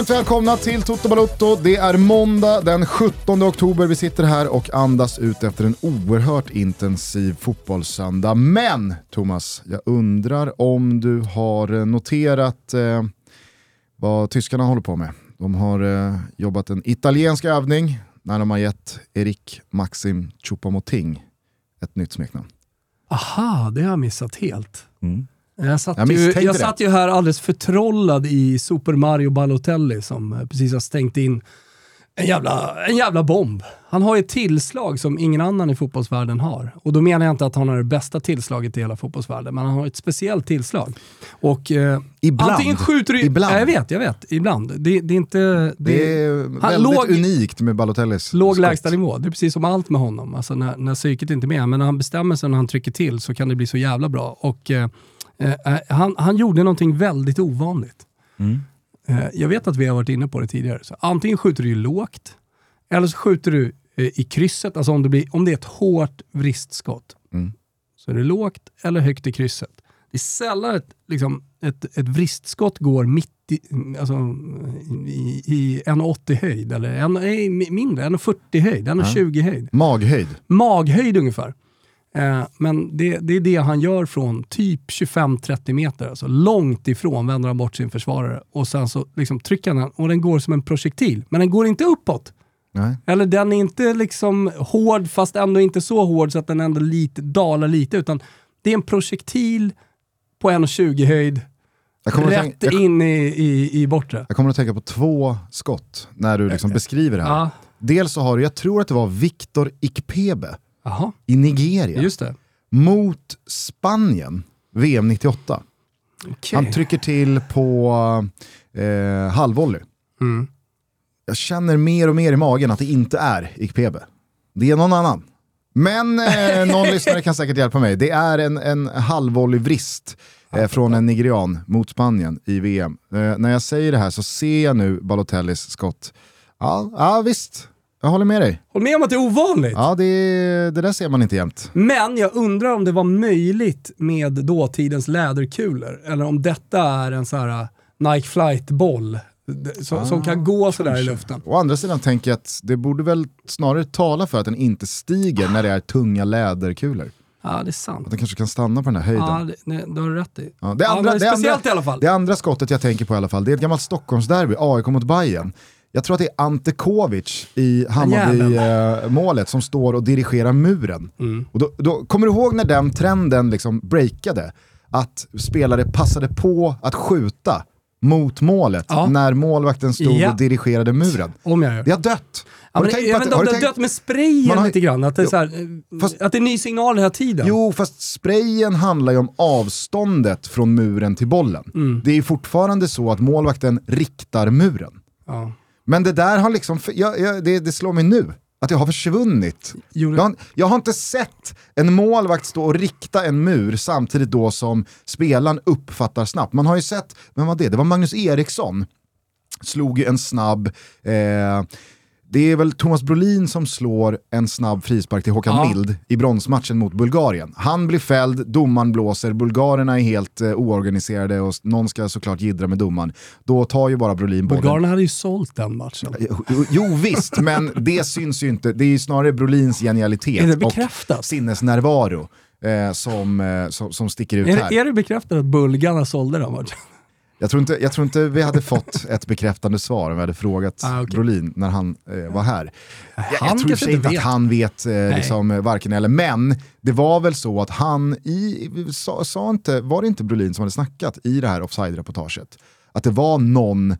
varmt välkomna till Toto Balotto. Det är måndag den 17 oktober. Vi sitter här och andas ut efter en oerhört intensiv fotbollssöndag. Men Thomas, jag undrar om du har noterat eh, vad tyskarna håller på med. De har eh, jobbat en italiensk övning när de har gett Erik Maxim Choupo-Moting ett nytt smeknamn. Aha, det har jag missat helt. Mm. Jag satt, Jag ju, jag satt ju här alldeles förtrollad i Super Mario Balotelli som eh, precis har stängt in en jävla, en jävla bomb. Han har ju ett tillslag som ingen annan i fotbollsvärlden har. Och då menar jag inte att han har det bästa tillslaget i hela fotbollsvärlden, men han har ett speciellt tillslag. Och eh, Ibland. antingen skjuter du... Ibland. Ja, jag vet, jag vet. Ibland. Det, det är inte... Det, Det är han väldigt låg- unikt med Balotellis Låg lägstanivå. Det är precis som allt med honom. Alltså när, när psyket inte är med. Men när han bestämmer sig när han trycker till så kan det bli så jävla bra. Och eh, han, han gjorde någonting väldigt ovanligt. Mm. Eh, jag vet att vi har varit inne på det tidigare. Så antingen skjuter du lågt, eller så skjuter du eh, i krysset. Alltså om det, blir, om det är ett hårt vristskott. Mm. Så är det lågt eller högt i krysset. Det är sällan ett, liksom, ett, ett vristskott går mitt i, alltså, i, i 1,80 höjd, eller en, nej, mi- mindre, 1,40 höjd, 1,20 höjd. Maghöjd. Maghöjd ungefär. Eh, men det, det är det han gör från typ 25-30 meter, alltså långt ifrån vänder han bort sin försvarare och sen så liksom trycker han den och den går som en projektil. Men den går inte uppåt. Nej. Eller den är inte liksom hård fast ändå inte så hård så att den ändå lite, dalar lite utan det är en projektil på 1,20 höjd rätt tänka, in i, i, i bortre. jag kommer att tänka på två skott när du liksom beskriver det här. Ja, Dels så har du, jag tror att det var Victor Ikpebe Jaha, i Nigeria just det. mot Spanien, VM 98. Okej. Han trycker till på eh, halvvolley. Mm. Jag känner mer och mer i magen att det inte är Ikpebe. Det är någon annan. Men eh, någon lyssnare kan säkert hjälpa mig. Det är en, en halvvolley-vrist eh, från en nigerian mot Spanien i VM. Eh, när jag säger det här så ser jag nu Balotellis skott. Ja, ja visst, jag håller med dig. Håll med om att det är ovanligt. Ja, det, det där ser man inte jämt. Men jag undrar om det var möjligt med dåtidens läderkulor. Eller om detta är en sån här uh, Nike Flight-boll som, som kan gå sådär i luften. Å andra sidan tänker jag att det borde väl snarare tala för att den inte stiger när det är tunga läderkulor. Ja, det är sant. Att den kanske kan stanna på den här höjden. Ja, det, nej, det har du rätt i. Ja, det, Ja, andra, men det, speciellt andra, i alla fall. det andra skottet jag tänker på i alla fall, det är ett gammalt Stockholmsderby, AIK mot Bayern. Jag tror att det är Ante Kovic i Hammarby-målet som står och dirigerar muren. Mm. Och då, då, kommer du ihåg när den trenden liksom breakade? Att spelare passade på att skjuta mot målet Ja. när målvakten stod Ja. och dirigerade muren. Om jag gör. Det har dött. Ja, Har men jag vet inte om det har dött med sprayen har- lite grann. Att det, är Jo, så här, eh, fast- att det är ny signal hela tiden. Jo, fast sprayen handlar ju om avståndet från muren till bollen. Mm. Det är fortfarande så att målvakten riktar muren. Ja. Men det där har liksom, jag, jag, det, det slår mig nu, att det har försvunnit. Jag, har- jag har inte sett en målvakt stå och rikta en mur samtidigt då som spelaren uppfattar snabbt. Man har ju sett, vem var det? Det var Magnus Eriksson. Slog ju en snabb, eh, det är väl Thomas Brolin som slår en snabb frispark till Håkan Ja. Mild i bronsmatchen mot Bulgarien. Han blir fälld, domaren blåser, bulgarerna är helt eh, oorganiserade och någon ska såklart jiddra med domaren. Då tar ju bara Brolin bollen. Bulgarerna hade ju sålt den matchen. Jo, Jo visst, men det syns ju inte. Det är ju snarare Brolins genialitet och sinnesnärvaro eh, som, eh, som, som sticker ut Är, här. är det bekräftat att bulgarna sålde den matchen? Jag, tror inte, jag tror inte vi hade fått ett bekräftande svar om vi hade frågat Ah, okej. Brolin när han eh, var här. Jag, jag Han tror inte inte att han vet eh, liksom, eh, varken eller, men det var väl så att han i, sa, sa inte, var det inte Brolin som hade snackat i det här offside-reportaget? Att det var någon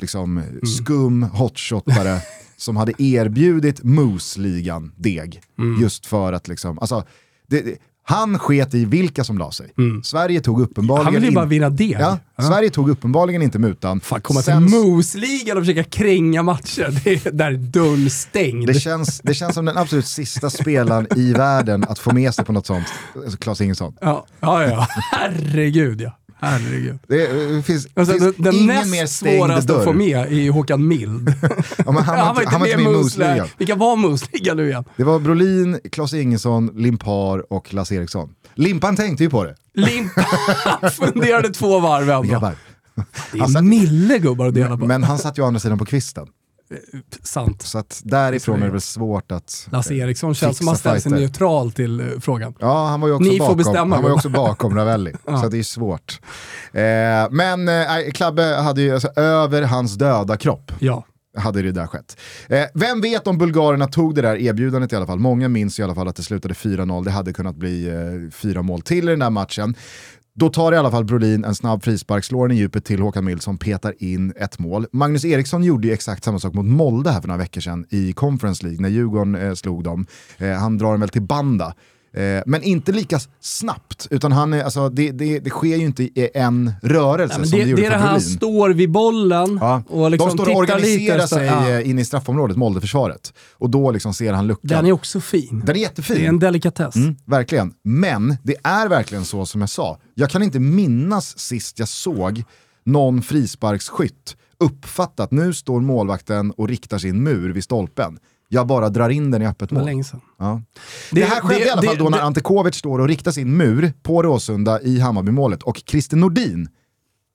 liksom, Mm. skum hotshottare som hade erbjudit Moose-ligan deg. Mm. Just för att liksom, alltså, det, det, han sket i vilka som la sig. Sverige tog uppenbarligen Mm. Han vill ju bara vinna deg. Ja, Sverige tog uppenbarligen inte mutan. Fan, komma Sen- till Moose-ligan och försöka kränga matcher, det är, där är dörren stängd. det känns, det känns som den absolut sista spelaren i världen att få med sig på något sånt. Alltså Klas Ingesson. Ja, ja, ja. Herregud ja. Herregud. Det eh, finns, Alltså, finns den ingen mer näst stängd svåraste att få dörr. med är Håkan Mild. Ja, men han, var inte, han var med i Moose-ligan. Vilka var Moose-ligan nu igen? Det var Brolin, Klas Ingesson, Limpar och Lasse Eriksson. Limpan tänkte ju på det. Limpan funderade två varv ändå. Det är mille gubbar att dela på. Men han satt ju å andra sidan på kvisten. Sant. Så att därifrån är det väl svårt att... Lasse Eriksson känns som att han ställer sig neutral till uh, frågan. Ja, han var ju också Ni bakom, bestämma. han var också bakom Ravelli, ja. så det är svårt. Eh, men eh, Klabbe hade ju alltså, över hans döda kropp. Ja hade det där skett. Eh, vem vet om bulgarerna tog det där erbjudandet i alla fall. Många minns i alla fall att det slutade 4-0. Det hade kunnat bli eh, fyra mål till i den där matchen. Då tar i alla fall Brolin en snabb frispark, slår den i djupet till Håkan Mild som petar in ett mål. Magnus Eriksson gjorde ju exakt samma sak mot Molde här för några veckor sedan i Conference League när Djurgården eh, slog dem. Eh, han drar den väl till Banda. Eh, men inte lika snabbt, utan han är, alltså, det, det, det sker ju inte i en rörelse Nej, som det, det gjorde Det är det för här han står vid bollen Ja. och liksom De står och organiserar lite. sig Ja. eh, in i straffområdet, Moldeförsvaret. Och då liksom ser han luckan. Den är också fin. Den är jättefin. Det är en delikatess. Mm, verkligen. Men det är verkligen så som jag sa. Jag kan inte minnas sist jag såg någon frisparksskytt uppfatta att nu står målvakten och riktar sin mur vid stolpen. Jag bara drar in den i öppet mål. länge sedan. Ja. Det, Det- här skedde det- i alla fall det- då när det- Ante Kovic står och riktar sin mur på Råsunda i Hammarbymålet och Christer Nordin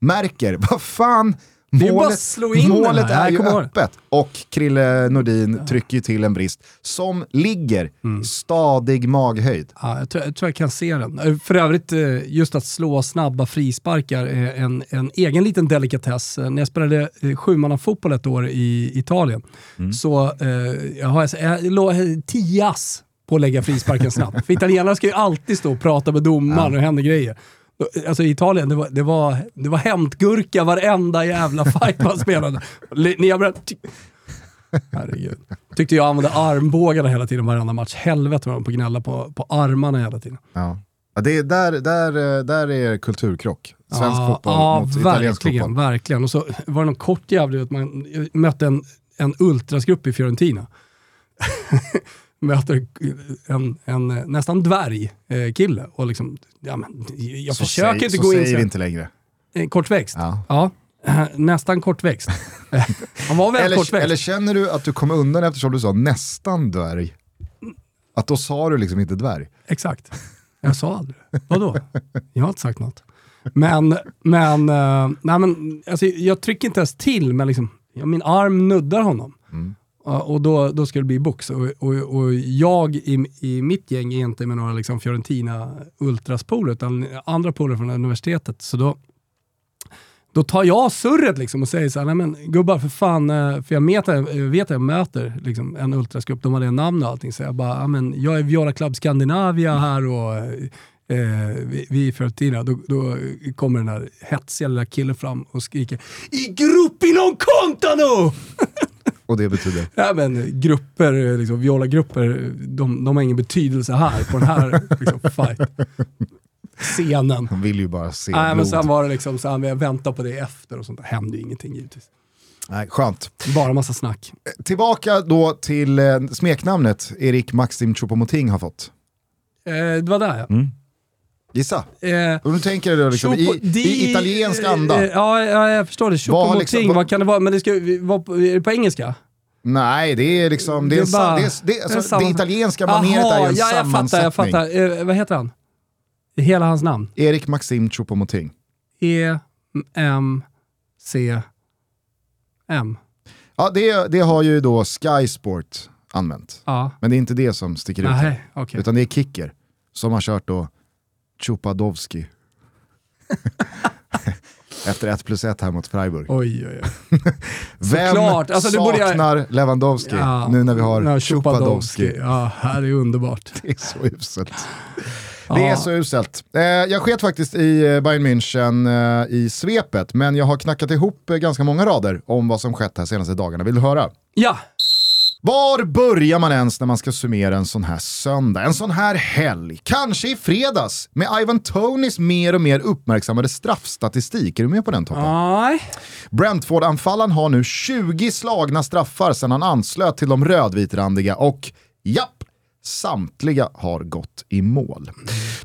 märker, vad fan, målet, målet är Jag ju öppet. Och Krille Nordin trycker ju till en brist som ligger Mm. stadig maghöjd. Ja, jag, tror, jag tror jag kan se den. Eh, För övrigt, eh, just att slå snabba frisparkar är en, en egen liten delikatess. Eh, När jag spelade sjumannafotboll ett år i Italien så eh, jag har jag, jag låg eh, tio ass på att lägga frisparken snabbt. För italienare ska ju alltid stå och prata med domaren och det händer grejer. Alltså i Italien, det var, det var, det var hämtgurka varenda jävla fight man spelade. Nedbrännt. Herregud. Tyckte jag använde armbågarna hela tiden varenda match. Helvete vad de på gnälla på, på armarna hela tiden. Ja. Ja, det är där, där, där är kulturkrock. Svensk ja, fotboll ja, mot italiensk verkligen, fotboll. verkligen. Och så var det någon kort jävla man mötte en, en ultrasgrupp i Fiorentina. Möter en, en nästan dvärg eh, kille och liksom, ja, men, jag Så försöker säg- inte gå in säger så vi inte längre. Eh, Kortväxt? Ja. Ja. Eh, Nästan kortväxt. Han var väldigt Eller, kortväxt. eller känner du att du kom undan eftersom du sa nästan dvärg? Att då sa du liksom inte dvärg? Exakt. Jag sa aldrig. Vadå? Jag har inte sagt något. Men, men, eh, nej men alltså, jag trycker inte ens till, men liksom, ja, min arm nuddar honom. Ja, och då, då ska det bli box. Och, och, och jag i, i mitt gäng är inte med några liksom, Fiorentina Ultras-polare, utan andra polare från universitetet. Så då, då tar jag surret liksom och säger så här, nej men gubbar för fan, eh, för jag vet, jag eh, vet att jag möter liksom en ultrasgrupp, de har det namn och allting, så jag bara, men jag är Viola Club Scandinavia här och eh, vi, vi är Fiorentina. Då, då kommer den här hetsiga lilla killen fram och skriker I gruppi non contano! Och det betyder? Ja, men grupper, liksom, Viola-grupper, de, de har ingen betydelse här på den här liksom, fight. Scenen. Han vill ju bara se Nej, men sen var det liksom så här, vi väntar på det efter och sånt. Det hände ju ingenting givetvis. Nej, skönt. Bara massa snack. Tillbaka då till eh, smeknamnet Erik Maxim Choupo-Moting har fått. Eh, det var där ja. Gissa. Eh, Och nu tänker du liksom, i, di- i italiensk anda. Eh, ja, ja, jag förstår det. Vad Choupo-Moting, liksom- vad- vad kan det vara? Men det ska på, är det på engelska? Nej, det är liksom, det, är Det är sa- bara- det, är, det, är, det är alltså, samma- det italienska maneret är ju en ja, jag fattar, sammansättning. jag fattar. Eh, vad heter han? Hela hans namn? Erik Maxim Choupo-Moting. E, M, C, M. Ja, det, det har ju då Sky Sport använt. Ja. Men det är inte det som sticker ut. Nej, okej. Utan det är Kicker som har kört då Chupadovski. Efter 1 plus 1 här mot Freiburg. Oj, oj, oj. Vem såklart. Alltså, borde jag- saknar Lewandowski Ja, nu när vi har Nej, Chupadovski? Ja, här är underbart. Det är så uselt. Det är så uselt. Eh, jag sket faktiskt i eh, Bayern München eh, i svepet, men jag har knackat ihop ganska många rader om vad som skett här senaste dagarna. Vill du höra? Ja, Var börjar man ens när man ska summera en sån här söndag, en sån här helg? Kanske i fredags med Ivan Tonys mer och mer uppmärksammade straffstatistik. Är du med på den toppen? nej. Brentford-anfallaren har nu 20 slagna straffar sedan han anslöt till de rödvitrandiga och japp, Samtliga har gått i mål.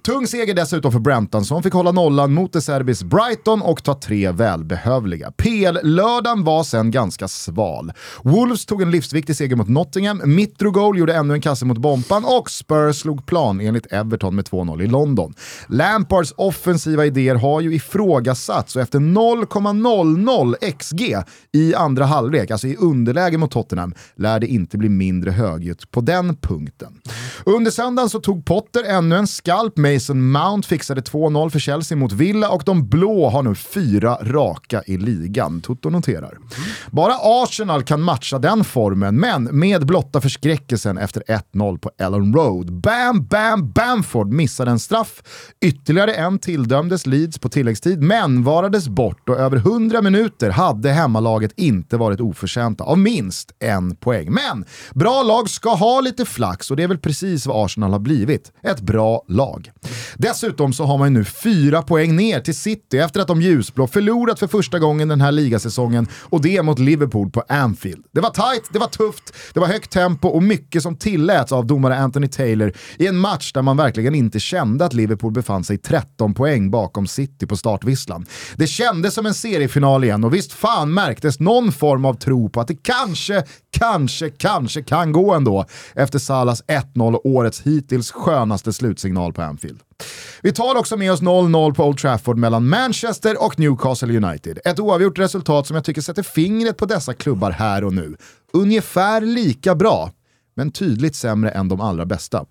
Tung seger dessutom för Brenton som fick hålla nollan mot De Serbis Brighton och ta tre välbehövliga. PL-lördagen var sen ganska sval. Wolves tog en livsviktig seger mot Nottingham, Mitrogoal gjorde ännu en kasse mot Bompan och Spurs slog plan enligt Everton med 2-0 i London. Lampards offensiva idéer har ju ifrågasatts och efter 0,00 XG i andra halvlek, alltså i underläge mot Tottenham, lär det inte bli mindre högljutt på den punkten. Under söndagen så tog Potter ännu en skalp, Mason Mount fixade 2-0 för Chelsea mot Villa och de blå har nu fyra raka i ligan. Toto noterar. Bara Arsenal kan matcha den formen, men med blotta förskräckelsen efter 1-0 på Ellen Road. Bam, bam, Bamford missade en straff. Ytterligare en tilldömdes Leeds på tilläggstid, men varades bort och över 100 minuter hade hemmalaget inte varit oförtjänta av minst en poäng. Men bra lag ska ha lite flax och det är väl precis vad Arsenal har blivit. Ett bra lag. Dessutom så har man ju nu fyra poäng ner till City efter att de ljusblå förlorat för första gången den här ligasäsongen och det mot Liverpool på Anfield. Det var tight, det var tufft, det var högt tempo och mycket som tilläts av domare Anthony Taylor i en match där man verkligen inte kände att Liverpool befann sig 13 poäng bakom City på startvisslan. Det kändes som en seriefinal igen och visst fan märktes någon form av tro på att det kanske, kanske, kanske kan gå ändå efter Salas 1-0 och årets hittills skönaste slutsignal på Anfield. Vi tar också med oss 0-0 på Old Trafford mellan Manchester och Newcastle United. Ett oavgjort resultat som jag tycker sätter fingret på dessa klubbar här och nu. Ungefär lika bra men tydligt sämre än de allra bästa.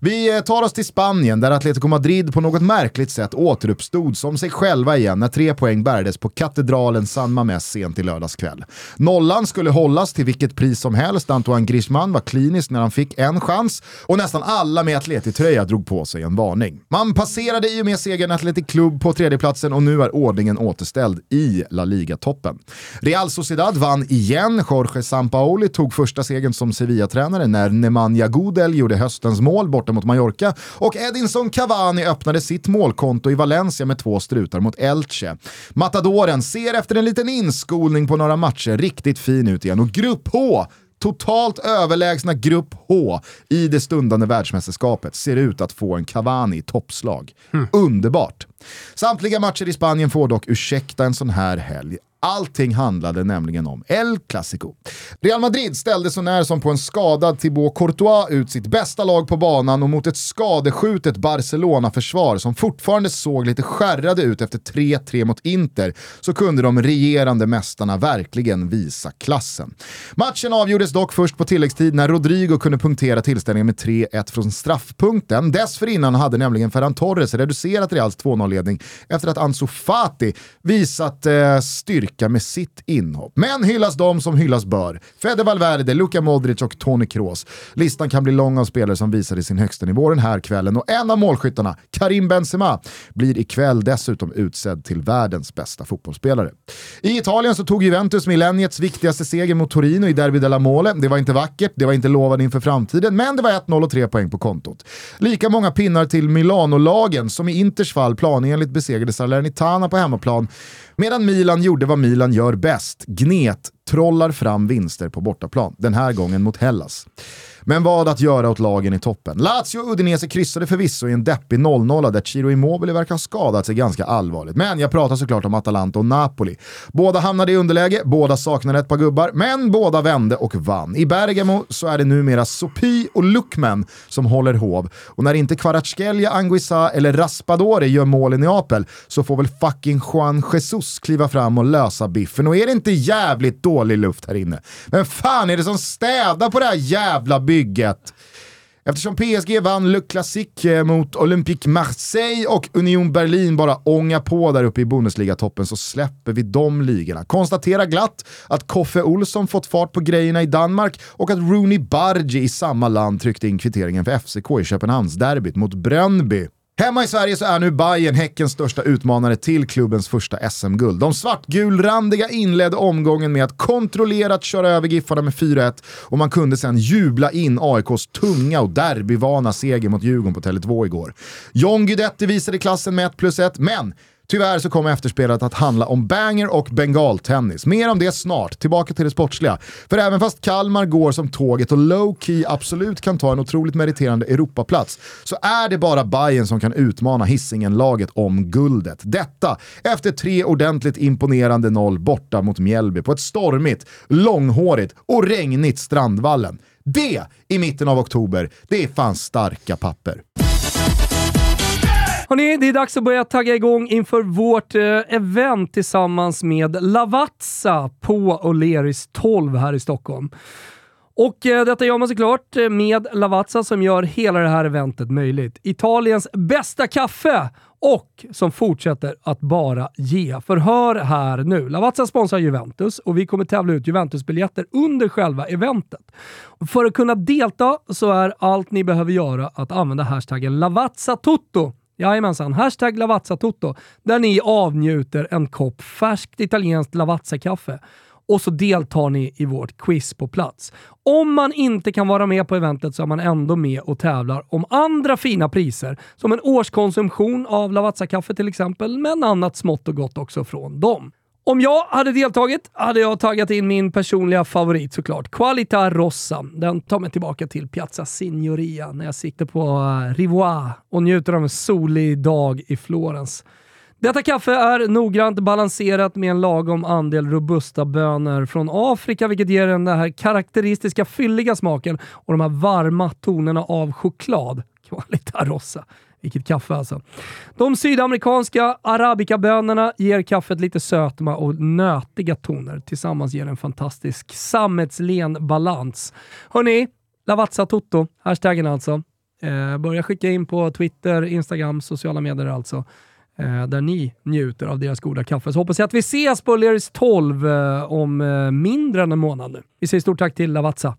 Vi eh, tar oss till Spanien där Atletico Madrid på något märkligt sätt återuppstod som sig själva igen när tre poäng bärdes på katedralen San Mamés sent i lördags kväll. Nollan skulle hållas till vilket pris som helst, Antoine Griezmann var klinisk när han fick en chans och nästan alla med Atleti-tröja drog på sig en varning. Man passerade i och med segern Atletic Club på tredjeplatsen och nu är ordningen återställd i La Liga-toppen. Real Sociedad vann igen, Jorge Sampaoli tog första segern som Sevilla-tränare när Nemanja Gudel gjorde höstens mål borta mot Mallorca och Edinson Cavani öppnade sitt målkonto i Valencia med två strutar mot Elche. Matadoren ser efter en liten inskolning på några matcher riktigt fin ut igen och Grupp H totalt överlägsna Grupp H i det stundande världsmästerskapet ser ut att få en Cavani i toppslag. Mm. Underbart! Samtliga matcher i Spanien får dock ursäkta en sån här helg. Allting handlade nämligen om El Clasico. Real Madrid ställde så när som på en skadad Thibaut Courtois ut sitt bästa lag på banan och mot ett skadeskjutet Barcelona-försvar som fortfarande såg lite skärrade ut efter 3-3 mot Inter så kunde de regerande mästarna verkligen visa klassen. Matchen avgjordes dock först på tilläggstid när Rodrigo kunde punktera tillställningen med 3-1 från straffpunkten. Dessförinnan hade nämligen Ferran Torres reducerat Reals 2-0-ledning efter att Ansu Fati visat eh, styrka styrka med sitt inhopp. Men hyllas de som hyllas bör. Fede Valverde, Luka Modric och Toni Kroos. Listan kan bli lång av spelare som visade sin högsta nivå den här kvällen och en av målskyttarna, Karim Benzema, blir ikväll dessutom utsedd till världens bästa fotbollsspelare. I Italien så tog Juventus millenniets viktigaste seger mot Torino i Derby della Mole. Det var inte vackert, det var inte lovande inför framtiden, men det var 1-0 och 3 poäng på kontot. Lika många pinnar till Milano-lagen som i Inters fall planenligt besegrade Salernitana på hemmaplan Medan Milan gjorde vad Milan gör bäst, gnet, trollar fram vinster på bortaplan. Den här gången mot Hellas. Men vad att göra åt lagen i toppen? Lazio och Udinese kryssade förvisso i en deppig 0-0 där Ciro Immobile verkar ha skadat sig ganska allvarligt. Men jag pratar såklart om Atalanta och Napoli. Båda hamnade i underläge, båda saknade ett par gubbar, men båda vände och vann. I Bergamo så är det numera Sopi och Lukman som håller hov. Och när inte Kvaratskhelia, Anguissa eller Raspadori gör mål i Neapel så får väl fucking Juan Jesus kliva fram och lösa biffen. Och är det inte jävligt dålig luft här inne? Vem fan är det som städar på det här jävla bygget? Bygget. Eftersom PSG vann Le Classique eh, mot Olympique Marseille och Union Berlin bara ångar på där uppe i Bundesliga-toppen så släpper vi de ligorna. Konstatera glatt att Koffe Olsson fått fart på grejerna i Danmark och att Rooney Bargi i samma land tryckte in kvitteringen för FCK i Köpenhamnsderbyt mot Brönby. Hemma i Sverige så är nu Bayern Häckens största utmanare till klubbens första SM-guld. De svartgulrandiga inledde omgången med att kontrollerat köra över Giffarna med 4-1 och man kunde sen jubla in AIKs tunga och derbyvana seger mot Djurgården på Tele2 igår. John Guidetti visade klassen med 1 plus 1, men Tyvärr så kommer efterspelet att handla om banger och bengaltennis. Mer om det snart, tillbaka till det sportsliga. För även fast Kalmar går som tåget och low-key absolut kan ta en otroligt meriterande Europaplats så är det bara Bayern som kan utmana hissingen laget om guldet. Detta efter tre ordentligt imponerande noll borta mot Mjällby på ett stormigt, långhårigt och regnigt Strandvallen. Det i mitten av oktober, det är fan starka papper. Hörrni, det är dags att börja tagga igång inför vårt eh, event tillsammans med Lavazza på O'Learys 12 här i Stockholm. Och eh, detta gör man såklart eh, med Lavazza som gör hela det här eventet möjligt. Italiens bästa kaffe och som fortsätter att bara ge. För hör här nu, Lavazza sponsrar Juventus och vi kommer tävla ut Juventus-biljetter under själva eventet. För att kunna delta så är allt ni behöver göra att använda hashtaggen LavazzaTutto Jajamensan, hashtag Lavazza-toto, där ni avnjuter en kopp färskt italienskt Lavazza-kaffe och så deltar ni i vårt quiz på plats. Om man inte kan vara med på eventet så är man ändå med och tävlar om andra fina priser, som en årskonsumtion av Lavazza-kaffe till exempel, men annat smått och gott också från dem. Om jag hade deltagit hade jag taggat in min personliga favorit såklart. Qualita Rossa. Den tar mig tillbaka till Piazza Signoria när jag sitter på eh, och njuter av en solig dag i Florens. Detta kaffe är noggrant balanserat med en lagom andel robusta bönor från Afrika, vilket ger den här karaktäristiska fylliga smaken och de här varma tonerna av choklad. Qualita Rossa. Vilket kaffe alltså. De sydamerikanska arabikabönorna ger kaffet lite sötma och nötiga toner. Tillsammans ger en fantastisk sammetslen balans. Hörni, Lavazza Toto, hashtaggen alltså. Eh, börja skicka in på Twitter, Instagram, sociala medier alltså. Eh, där ni njuter av deras goda kaffe. Så hoppas jag att vi ses på Leris 12 eh, om eh, mindre än en månad nu. Vi säger stort tack till Lavazza.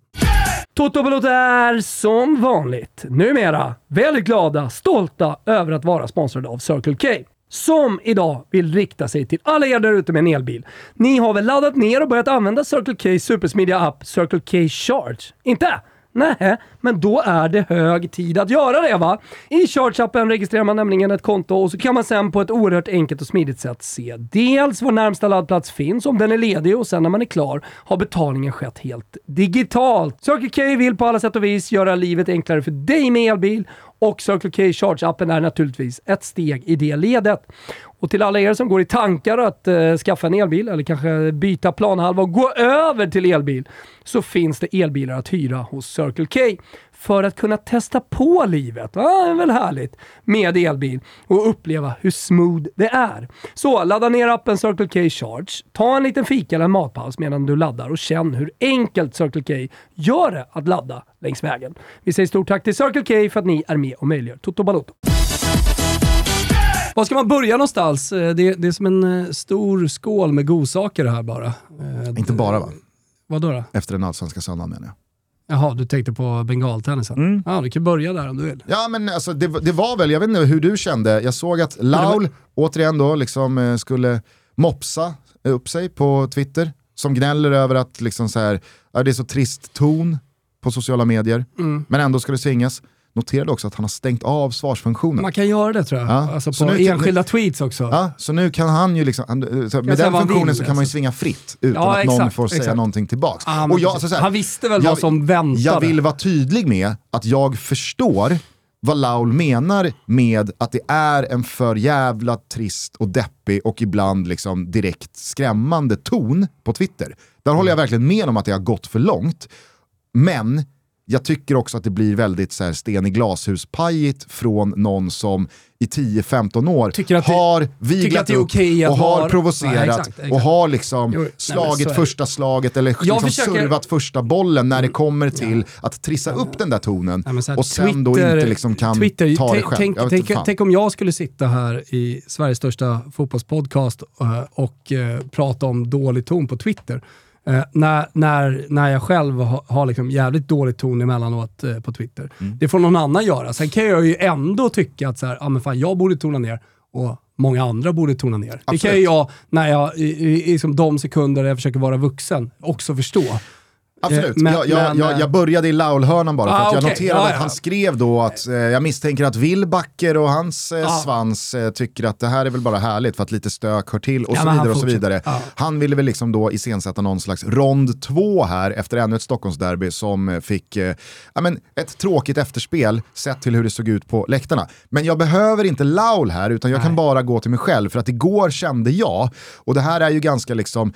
Toto Balotto är som vanligt numera väldigt glada, stolta över att vara sponsrade av Circle K. Som idag vill rikta sig till alla er där ute med en elbil. Ni har väl laddat ner och börjat använda Circle K supersmidiga app Circle K Charge? Inte? Nej, men då är det hög tid att göra det va? I Charge-appen registrerar man nämligen ett konto och så kan man sen på ett oerhört enkelt och smidigt sätt se dels var närmsta laddplats finns, om den är ledig och sen när man är klar har betalningen skett helt digitalt. Circle K vill på alla sätt och vis göra livet enklare för dig med elbil och Circle K Charge-appen är naturligtvis ett steg i det ledet. Och till alla er som går i tankar att eh, skaffa en elbil eller kanske byta planhalva och gå över till elbil så finns det elbilar att hyra hos Circle K för att kunna testa på livet. Ja, det är väl härligt med elbil och uppleva hur smooth det är. Så ladda ner appen Circle K Charge, ta en liten fika eller en matpaus medan du laddar och känn hur enkelt Circle K gör det att ladda längs vägen. Vi säger stort tack till Circle K för att ni är med och möjliggör Toto Balotto. Var ska man börja någonstans? Eh, det, det är som en eh, stor skål med godsaker här bara. Eh, Inte bara va? Vad då? då? Efter den allsvenska söndagen menar jag. Jaha, du tänkte på bengaltennisen? Mm. Ja, du kan börja där om du vill. Ja, men alltså, det, det var väl, jag vet inte hur du kände, jag såg att Laul var... återigen då liksom skulle mopsa upp sig på Twitter, som gnäller över att liksom så här, det är så trist ton på sociala medier, mm. men ändå ska det svingas noterade också att han har stängt av svarsfunktionen. Man kan göra det tror jag, ja, alltså på nu, enskilda nu, tweets också. Ja, så nu kan han ju liksom, med den funktionen vill, så kan man ju alltså. svinga fritt utan ja, att exakt, någon får exakt. säga någonting tillbaks. Ah, och jag, alltså, här, han visste väl jag, vad som väntade. Jag vill vara tydlig med att jag förstår vad Laul menar med att det är en för jävla trist och deppig och ibland liksom direkt skrämmande ton på Twitter. Där håller jag verkligen med om att det har gått för långt. Men jag tycker också att det blir väldigt så här, sten i glashus-pajigt från någon som i 10-15 år det, har viglat upp och har var... provocerat nej, exakt, exakt. och har liksom jo, slagit nej, första slaget eller liksom försöker... servat första bollen när det kommer till ja. att trissa upp den där tonen nej, och sen Twitter, då inte liksom kan Twitter, ta det själv. Tänk, tänk, tänk, om jag skulle sitta här i Sveriges största fotbollspodcast och, och, och uh, prata om dålig ton på Twitter Eh, när, när, när jag själv har, har liksom jävligt dålig ton emellanåt eh, på Twitter. Mm. Det får någon annan göra. Sen kan jag ju ändå tycka att så här, ah, men fan, jag borde tona ner och många andra borde tona ner. Absolut. Det kan ju jag, när jag, i, i, i som de sekunder jag försöker vara vuxen, också förstå. Absolut, Eh, men- jag, jag, men, jag, eh, började i Laul-hörnan bara för Ah, att jag okej. noterade Ja, att han skrev då att eh, jag misstänker att Willbacker och hans eh, Ja. svans eh, tycker att det här är väl bara härligt för att lite stök hör till och Ja, så vidare och så vidare. Han ville väl liksom då iscensätta någon slags rond två här efter ännu ett Stockholmsderby som eh, fick ja, men ett tråkigt efterspel sett till hur det såg ut på läktarna. Men jag behöver inte Laul här utan jag kan Nej. bara gå till mig själv för att igår kände jag, och det här är ju ganska liksom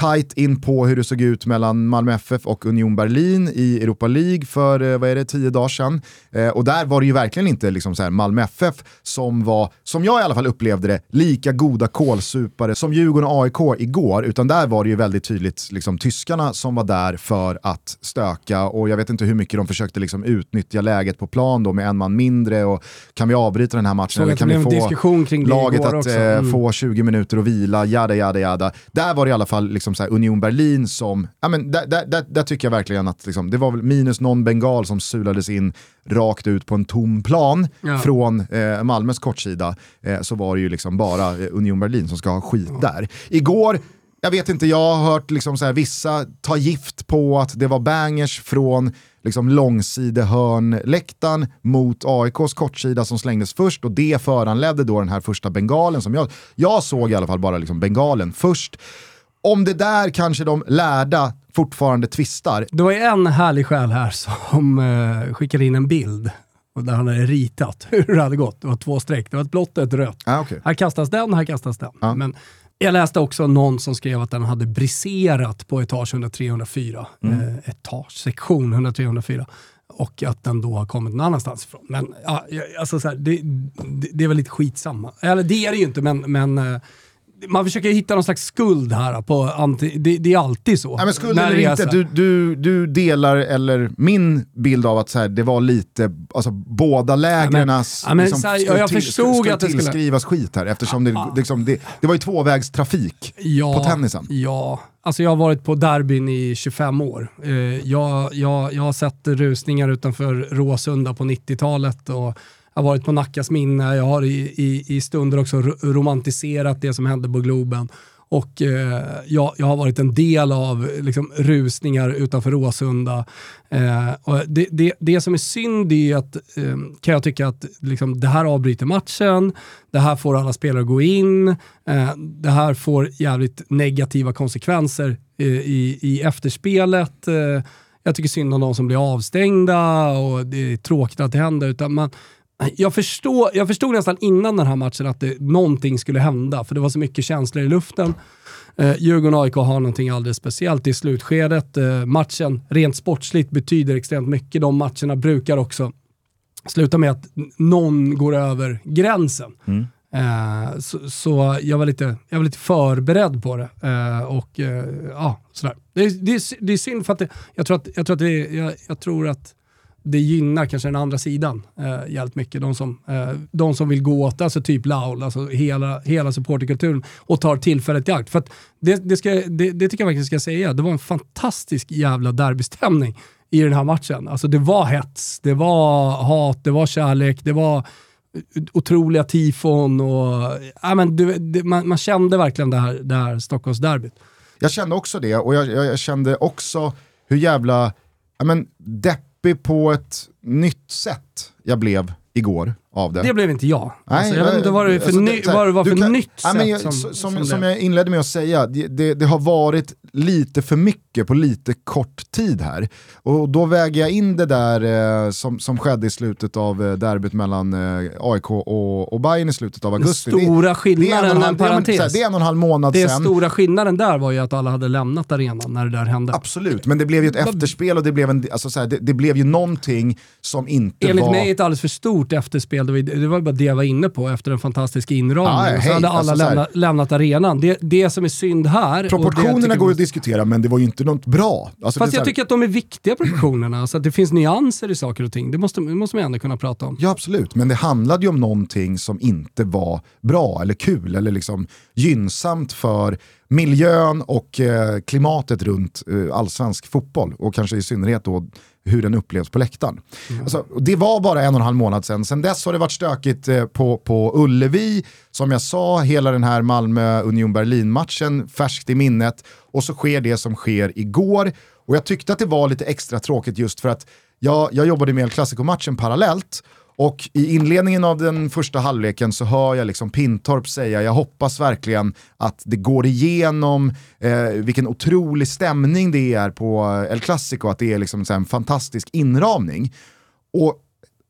tight in på hur det såg ut mellan Malmö FF och Union Berlin i Europa League för, eh, vad är det, tio dagar sedan. Eh, och där var det ju verkligen inte liksom så här Malmö FF som var, som jag i alla fall upplevde det, lika goda kålsupare som Djurgården och AIK igår, utan där var det ju väldigt tydligt liksom, tyskarna som var där för att stöka och jag vet inte hur mycket de försökte liksom, utnyttja läget på plan då med en man mindre och kan vi avbryta den här matchen eller kan vi få diskussion kring det laget att eh, Mm. få 20 minuter att vila, jada jada jada. Där var det i alla fall liksom så här Union Berlin som, ja men där, där, där, där tycker jag verkligen att liksom, det var väl minus någon bengal som sulades in rakt ut på en tom plan Ja. från eh, Malmös kortsida, eh, så var det ju liksom bara eh, Union Berlin som ska ha skit där. Igår, jag vet inte, jag har hört liksom så här, vissa ta gift på att det var bangers från liksom långsidehörnläktaren mot AIKs kortsida som slängdes först och det föranledde då den här första bengalen som jag, jag såg i alla fall bara liksom bengalen först. Om det där kanske de lärda fortfarande tvistar, Det var ju en härlig själ här som eh, skickade in en bild och där han hade ritat hur det hade gått. Det var två streck, det var ett blått och ett rött. ah, okay. Här kastas den, här kastas den. Ja. Men jag läste också någon som skrev att den hade briserat på etage 103-104. Mm. Eh, etage, sektion 103-104. Och att den då har kommit någon annanstans ifrån. Men ja, alltså så här, det, det, det är väl lite skitsamma. Eller det är det ju inte, men, men eh, man försöker hitta någon slags skuld här. På anti, det, det är alltid så. Nej, men skuld eller inte, du, du, du delar eller min bild av att så här, det var lite, alltså båda men liksom, skulle jag till- förstod skulle att det skulle- tillskrivas skit här eftersom det, liksom, det, det var ju tvåvägstrafik ja, på tennisen. Ja, alltså jag har varit på derbyn i 25 år. Eh, jag, jag, jag har sett rusningar utanför Råsunda på 90-talet och har varit på Nackas minne. Jag har i, i, i stunder också romantiserat det som hände på Globen. Och eh, jag, jag har varit en del av liksom, rusningar utanför Råsunda. Eh, och det, det, det som är synd är att, eh, kan jag tycka, att liksom, det här avbryter matchen, det här får alla spelare gå in, eh, det här får jävligt negativa konsekvenser eh, i, i efterspelet. Eh, jag tycker synd om de som blir avstängda och det är tråkigt att det händer. Utan man, jag, förstår, jag förstod nästan innan den här matchen att det, någonting skulle hända, för det var så mycket känslor i luften. Eh, Djurgården och AIK har någonting alldeles speciellt i slutskedet. Eh, matchen, rent sportsligt, betyder extremt mycket. De matcherna brukar också sluta med att någon går över gränsen. Eh, så så jag, var lite, jag var lite förberedd på det. Eh, och eh, ja, sådär. Det, är- det, det är synd för att det, jag, tror att, jag, tror att det, jag, jag tror att det gynnar kanske den andra sidan eh, jävligt mycket. De som, eh, de som vill gå åt, alltså typ Laul, alltså hela, hela supporterkulturen och tar tillfället i akt. För att det, det, ska, det, det tycker jag faktiskt ska säga, det var en fantastisk jävla derbystämning i den här matchen. Alltså det var hets, det var hat, det var kärlek, det var otroliga tifon och ja, men du, det, man, man kände verkligen det här, det här Stockholmsderbyt. Jag kände också det och jag, jag, jag kände också hur jävla ja, men, deppig på ett nytt sätt jag blev igår av det. Det blev inte jag. Alltså, jag Nej, vet inte vad det för, alltså, ny, så här, vad det för kan- nytt sätt men jag, som, som, som, som, jag inledde med att säga, det, det, det har varit lite för mycket på lite kort tid här. Och då väger jag in det där eh, som, som skedde i slutet av eh, derbyt mellan eh, AIK och, och Bayern i slutet av Den augusti. stora det, det, skillnaden, en, parentes. det är en och en halv månad Det sen. stora skillnaden där var ju att alla hade lämnat arenan när det där hände. Absolut, men det blev ju ett efterspel och det blev, en, alltså så här, det, det blev ju någonting som inte Enligt var... mig ett alldeles för stort efterspel. Det var, det var bara det jag var inne på efter den fantastiska inramningen. Ja, ja, så hade alla alltså lämnat, lämnat arenan. Det, det som är synd här... Proportionerna går att diskutera men det var ju inte något bra. Alltså, Fast jag här- tycker att de är viktiga proportionerna, så att det finns nyanser i saker och ting. Det måste, det måste man ändå kunna prata om. Ja absolut, men det handlade ju om någonting som inte var bra eller kul eller liksom gynnsamt för miljön och eh, klimatet runt eh, allsvensk fotboll och kanske i synnerhet då hur den upplevs på läktaren. Alltså, och det var bara en och en halv månad sedan, sen dess har det varit stökigt eh, på, på Ullevi. Som jag sa, hela den här Malmö-Union Berlin-matchen färskt i minnet och så sker det som sker igår. Och jag tyckte att det var lite extra tråkigt just för att jag, jag jobbade med El Clasico-matchen parallellt och i inledningen av den första halvleken så hör jag liksom Pintorp säga, jag hoppas verkligen att det går igenom eh, vilken otrolig stämning det är på eh, El Clasico, att det är liksom en fantastisk inramning. Och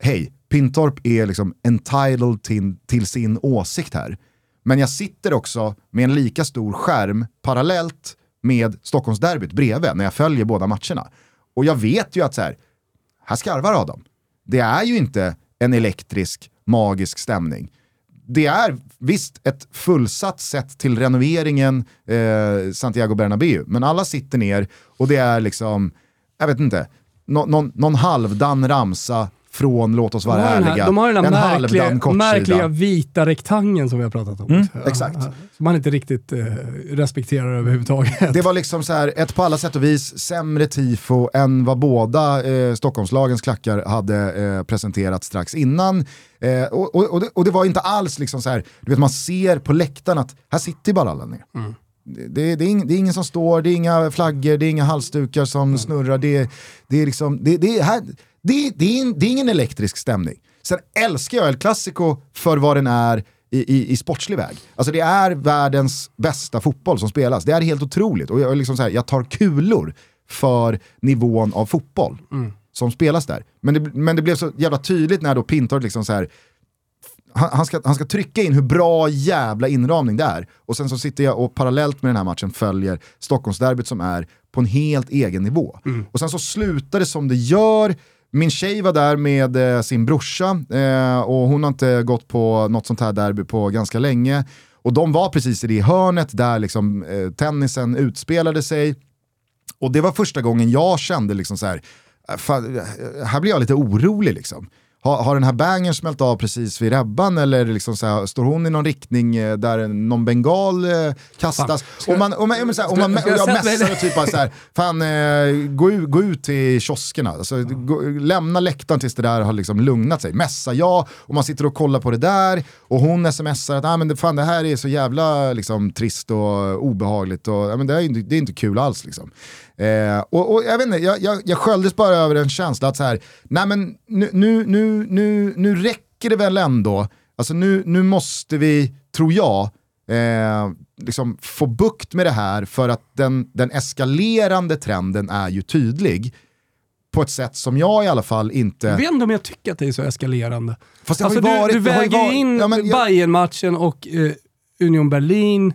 hej, Pintorp är liksom entitled till, till sin åsikt här. Men jag sitter också med en lika stor skärm parallellt med Stockholmsderbyt bredvid när jag följer båda matcherna. Och jag vet ju att så här, här skarvar Adam. Det är ju inte en elektrisk, magisk stämning. Det är visst ett fullsatt sätt till renoveringen eh, Santiago Bernabéu, men alla sitter ner och det är liksom, jag vet inte, no, någon, någon halvdan ramsa från Låt oss vara de ärliga. Här, de har den här märkliga, märkliga vita rektangeln som vi har pratat om. Mm, exakt. Som man inte riktigt eh, respekterar överhuvudtaget. Det var liksom så här, ett på alla sätt och vis sämre tifo än vad båda eh, Stockholmslagens klackar hade eh, presenterat strax innan. Eh, och, och, och, det, och, det, var inte alls liksom så här, du vet man ser på läktaren att här sitter bara alla ner. Mm. Det, det, är ing, det, är ingen som står, det är inga flaggor, det är inga halsdukar som mm. snurrar. Det, det, är liksom, det, det, här, det, det, är, det är ingen elektrisk stämning. Sen älskar jag El Clasico för vad den är i, i, i sportslig väg. Alltså det är världens bästa fotboll som spelas. Det är helt otroligt. Och jag, liksom så här, jag tar kulor för nivån av fotboll mm. som spelas där. Men det, men det blev så jävla tydligt när då Pintor liksom så här, han, han, ska, han ska trycka in hur bra jävla inramning det är. Och sen så sitter jag och parallellt med den här matchen följer Stockholmsderbyt som är på en helt egen nivå. Mm. Och sen så slutar det som det gör, min tjej var där med eh, sin brorsa eh, och hon har inte gått på något sånt här derby på ganska länge. Och de var precis i det hörnet där liksom, eh, tennisen utspelade sig. Och det var första gången jag kände liksom så här, äh, fan, här blir jag lite orolig liksom har, har den här bangern smält av precis vid rebban eller liksom så här, står hon i någon riktning eh, där någon bengal eh, kastas? och man, och man, och man, och jag mässar och typ bara så här, fan eh, gå, ut, gå ut till kioskerna, alltså, gå, lämna läktaren tills det där har liksom lugnat sig. Mässa ja, och man sitter och kollar på det där och hon smsar att ah, men det, fan, det här är så jävla liksom, trist och obehagligt och ah, men det, är, det är inte kul alls. Liksom. Eh, och, och, jag vet inte, jag, jag, jag sköljdes bara över en känsla att så här, nej men nu, nu, nu, nu, nu räcker det väl ändå, alltså nu, nu måste vi, tror jag, eh, liksom få bukt med det här för att den, den eskalerande trenden är ju tydlig. På ett sätt som jag i alla fall inte... Jag vet inte om jag tycker att det är så eskalerande. Fast alltså, varit, du, du väger ju in ja, jag... Bayern-matchen och eh, Union Berlin,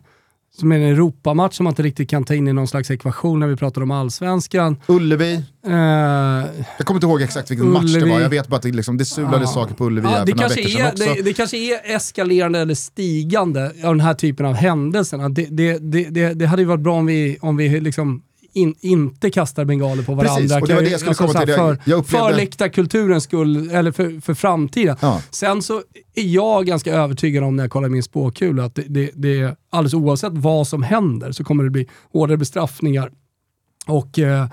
som är en Europamatch som man inte riktigt kan ta in i någon slags ekvation när vi pratar om allsvenskan. Ullevi. Uh, jag kommer inte ihåg exakt vilken Ullevi. match det var, jag vet bara att det, liksom, det sulade uh, saker på Ullevi uh, det, kanske är, det, det, kanske är eskalerande eller stigande av den här typen av händelserna. Det, det, det, det, hade ju varit bra om vi, om vi liksom in, inte kastar bengaler på varandra. Precis, och det var det jag skulle komma till. För, jag upplevde... för läktarkulturens skull, eller för, för framtiden. Ja. Sen så är jag ganska övertygad om när jag kollar min spåkula att det, det, det, alldeles oavsett vad som händer så kommer det bli hårdare bestraffningar. Och eh,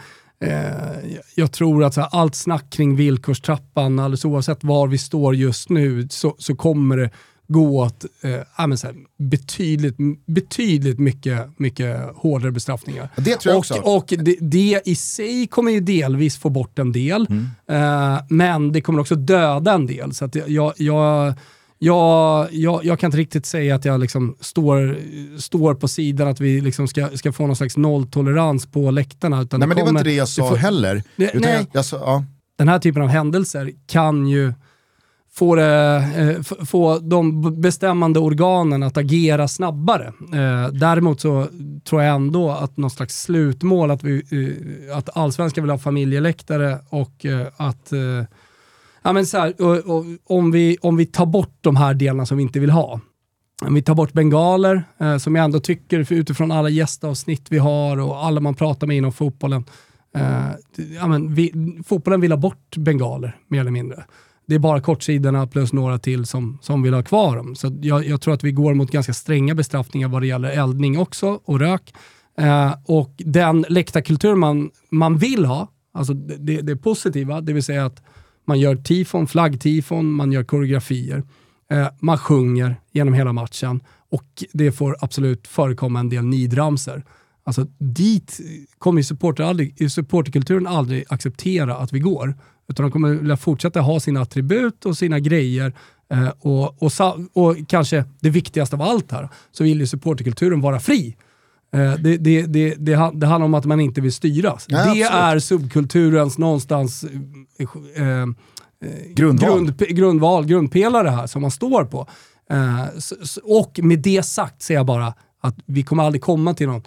eh, jag tror att här, allt snack kring villkorstrappan, alldeles oavsett var vi står just nu, så, så kommer det gå åt eh, här, betydligt, betydligt mycket, mycket hårdare bestraffningar. Det tror jag också. Och det, det, i sig kommer ju delvis få bort en del, mm. eh, men det kommer också döda en del. Så att jag, jag jag, jag, jag, kan inte riktigt säga att jag liksom står, står på sidan att vi liksom ska, ska få någon slags nolltolerans på läktarna. Utan nej, det men det var inte det jag sa får, heller. Det, nej, jag, jag sa, ja. Den här typen av händelser kan ju få, det, eh, få de bestämmande organen att agera snabbare. Eh, däremot så tror jag ändå att någon slags slutmål, att, vi, eh, att allsvenskan vill ha familjeläktare och att ja, men så här, och, och, om, vi, om vi tar bort de här delarna som vi inte vill ha, om vi tar bort bengaler, eh, som jag ändå tycker utifrån alla gästavsnitt vi har och alla man pratar med inom fotbollen. Eh, ja, men vi, fotbollen vill ha bort bengaler, mer eller mindre det är bara kortsidorna plus några till som, som vill ha kvar dem. Så jag, jag, tror att vi går mot ganska stränga bestraffningar vad det gäller eldning också och rök. Eh, och den läktarkultur man, man vill ha, alltså det, det positiva, det vill säga att man gör tifon, flaggtifon, man gör koreografier, eh, man sjunger genom hela matchen och det får absolut förekomma en del nidramser. Alltså dit kommer supporter aldrig, supporterkulturen aldrig acceptera att vi går. Utan de kommer fortsätta ha sina attribut och sina grejer. Eh, och, och, och, kanske det viktigaste av allt här, så vill ju supporterkulturen vara fri. Eh, det, det, det, det, handlar om att man inte vill styras. Ja, det absolut. är subkulturens någonstans eh, eh, Grundval. Grund, grundval, grundpelare här som man står på. Eh, och med det sagt säger jag bara att vi kommer aldrig komma till någon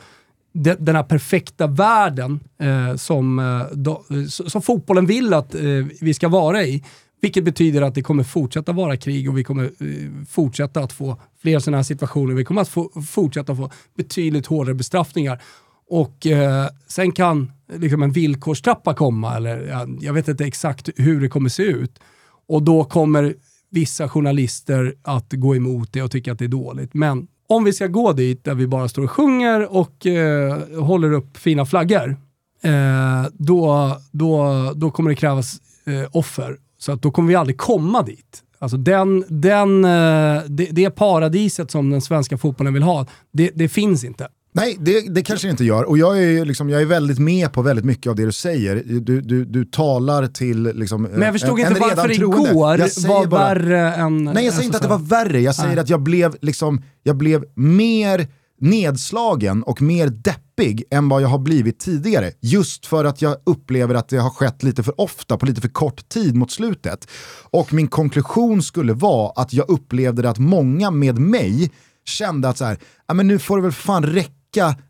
de- den här perfekta världen eh, som, eh, då, som fotbollen vill att eh, vi ska vara i. Vilket betyder att det kommer fortsätta vara krig och vi kommer eh, fortsätta att få fler sådana här situationer. Vi kommer att få, fortsätta få betydligt hårdare bestraffningar. Och eh, sen kan liksom en villkorstrappa komma, eller jag vet inte exakt hur det kommer se ut. Och då kommer vissa journalister att gå emot det och tycka att det är dåligt. Men om vi ska gå dit där vi bara står och sjunger och eh, håller upp fina flaggor, eh, då, då, då kommer det krävas eh, offer. Så att då kommer vi aldrig komma dit. Alltså den, den, eh, det, det paradiset som den svenska fotbollen vill ha, det, det finns inte. Nej, det, det kanske det inte gör. Och jag är, liksom, jag är väldigt med på väldigt mycket av det du säger. Du, du, du talar till liksom, Men jag förstod en, inte en varför troende. igår Jag säger var bara- värre än... Nej jag säger inte att det var värre, jag säger Nej. att jag blev, liksom, jag blev mer nedslagen och mer deppig än vad jag har blivit tidigare. Just för att jag upplever att det har skett lite för ofta på lite för kort tid mot slutet. Och min konklusion skulle vara att jag upplevde att många med mig kände att så här, "Ja, men nu får det väl fan räcka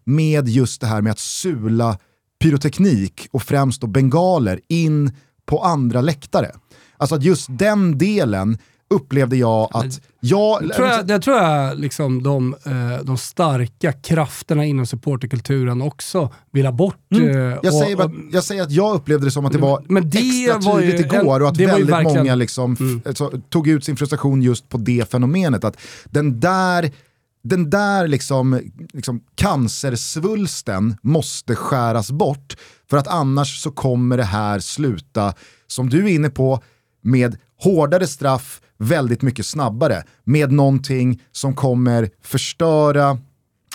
med just det här med att sula pyroteknik och främst då bengaler in på andra läktare. Alltså att just den delen upplevde jag att jag... Det tror jag, det tror jag liksom de, eh, de starka krafterna inom supporterkulturen också vill ha bort. eh, Mm. jag, och- säger bara, och- jag säger att jag upplevde det som att det var Men det extra ju tydligt en- igår och att ju väldigt verkligen- Mm. många liksom f- så, tog ut sin frustration just på det fenomenet. Att den där, den där liksom, liksom cancersvulsten måste skäras bort för att annars så kommer det här sluta, som du är inne på, med hårdare straff väldigt mycket snabbare. Med någonting som kommer förstöra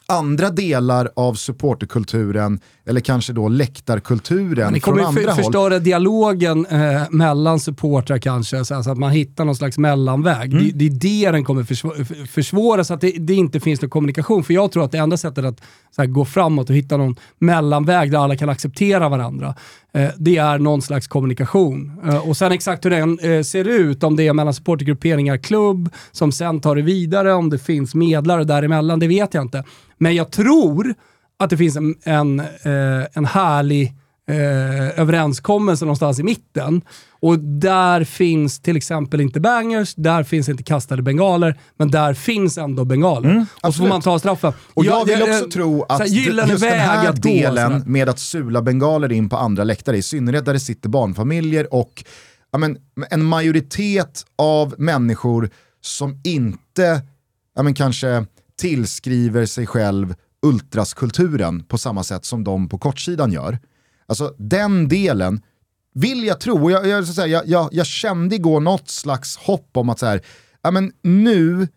andra delar av supporterkulturen eller kanske då läktarkulturen Ni från kommer andra för, håll. förstöra dialogen eh, mellan supportrar kanske, så att man hittar någon slags mellanväg. Mm. Det, det är det den kommer försvå- försvåra, så att det, det inte finns någon kommunikation. För jag tror att det enda sättet att här, gå framåt och hitta någon mellanväg där alla kan acceptera varandra, Eh, det är någon slags kommunikation. Eh, och sen exakt hur den eh, ser ut, om det är mellan supportergrupperingar, klubb, som sen tar det vidare, om det finns medlare däremellan, det vet jag inte. Men jag tror att det finns en, en, en härlig eh, överenskommelse någonstans i mitten. Och där finns till exempel inte bangers, där finns inte kastade bengaler, men där finns ändå bengaler. och så får man ta straffen. Och jag vill det- också eh, tro att här, just den här gå, delen sådär. med att sula bengaler in på andra läktare, i synnerhet där det sitter barnfamiljer och ja, men, en majoritet av människor som inte ja, men, kanske tillskriver sig själv ultraskulturen på samma sätt som de på kortsidan gör. Alltså den delen vill jag tro, och jag, jag, så säga, jag, jag, jag kände igår något slags hopp om att så här, ja, men nu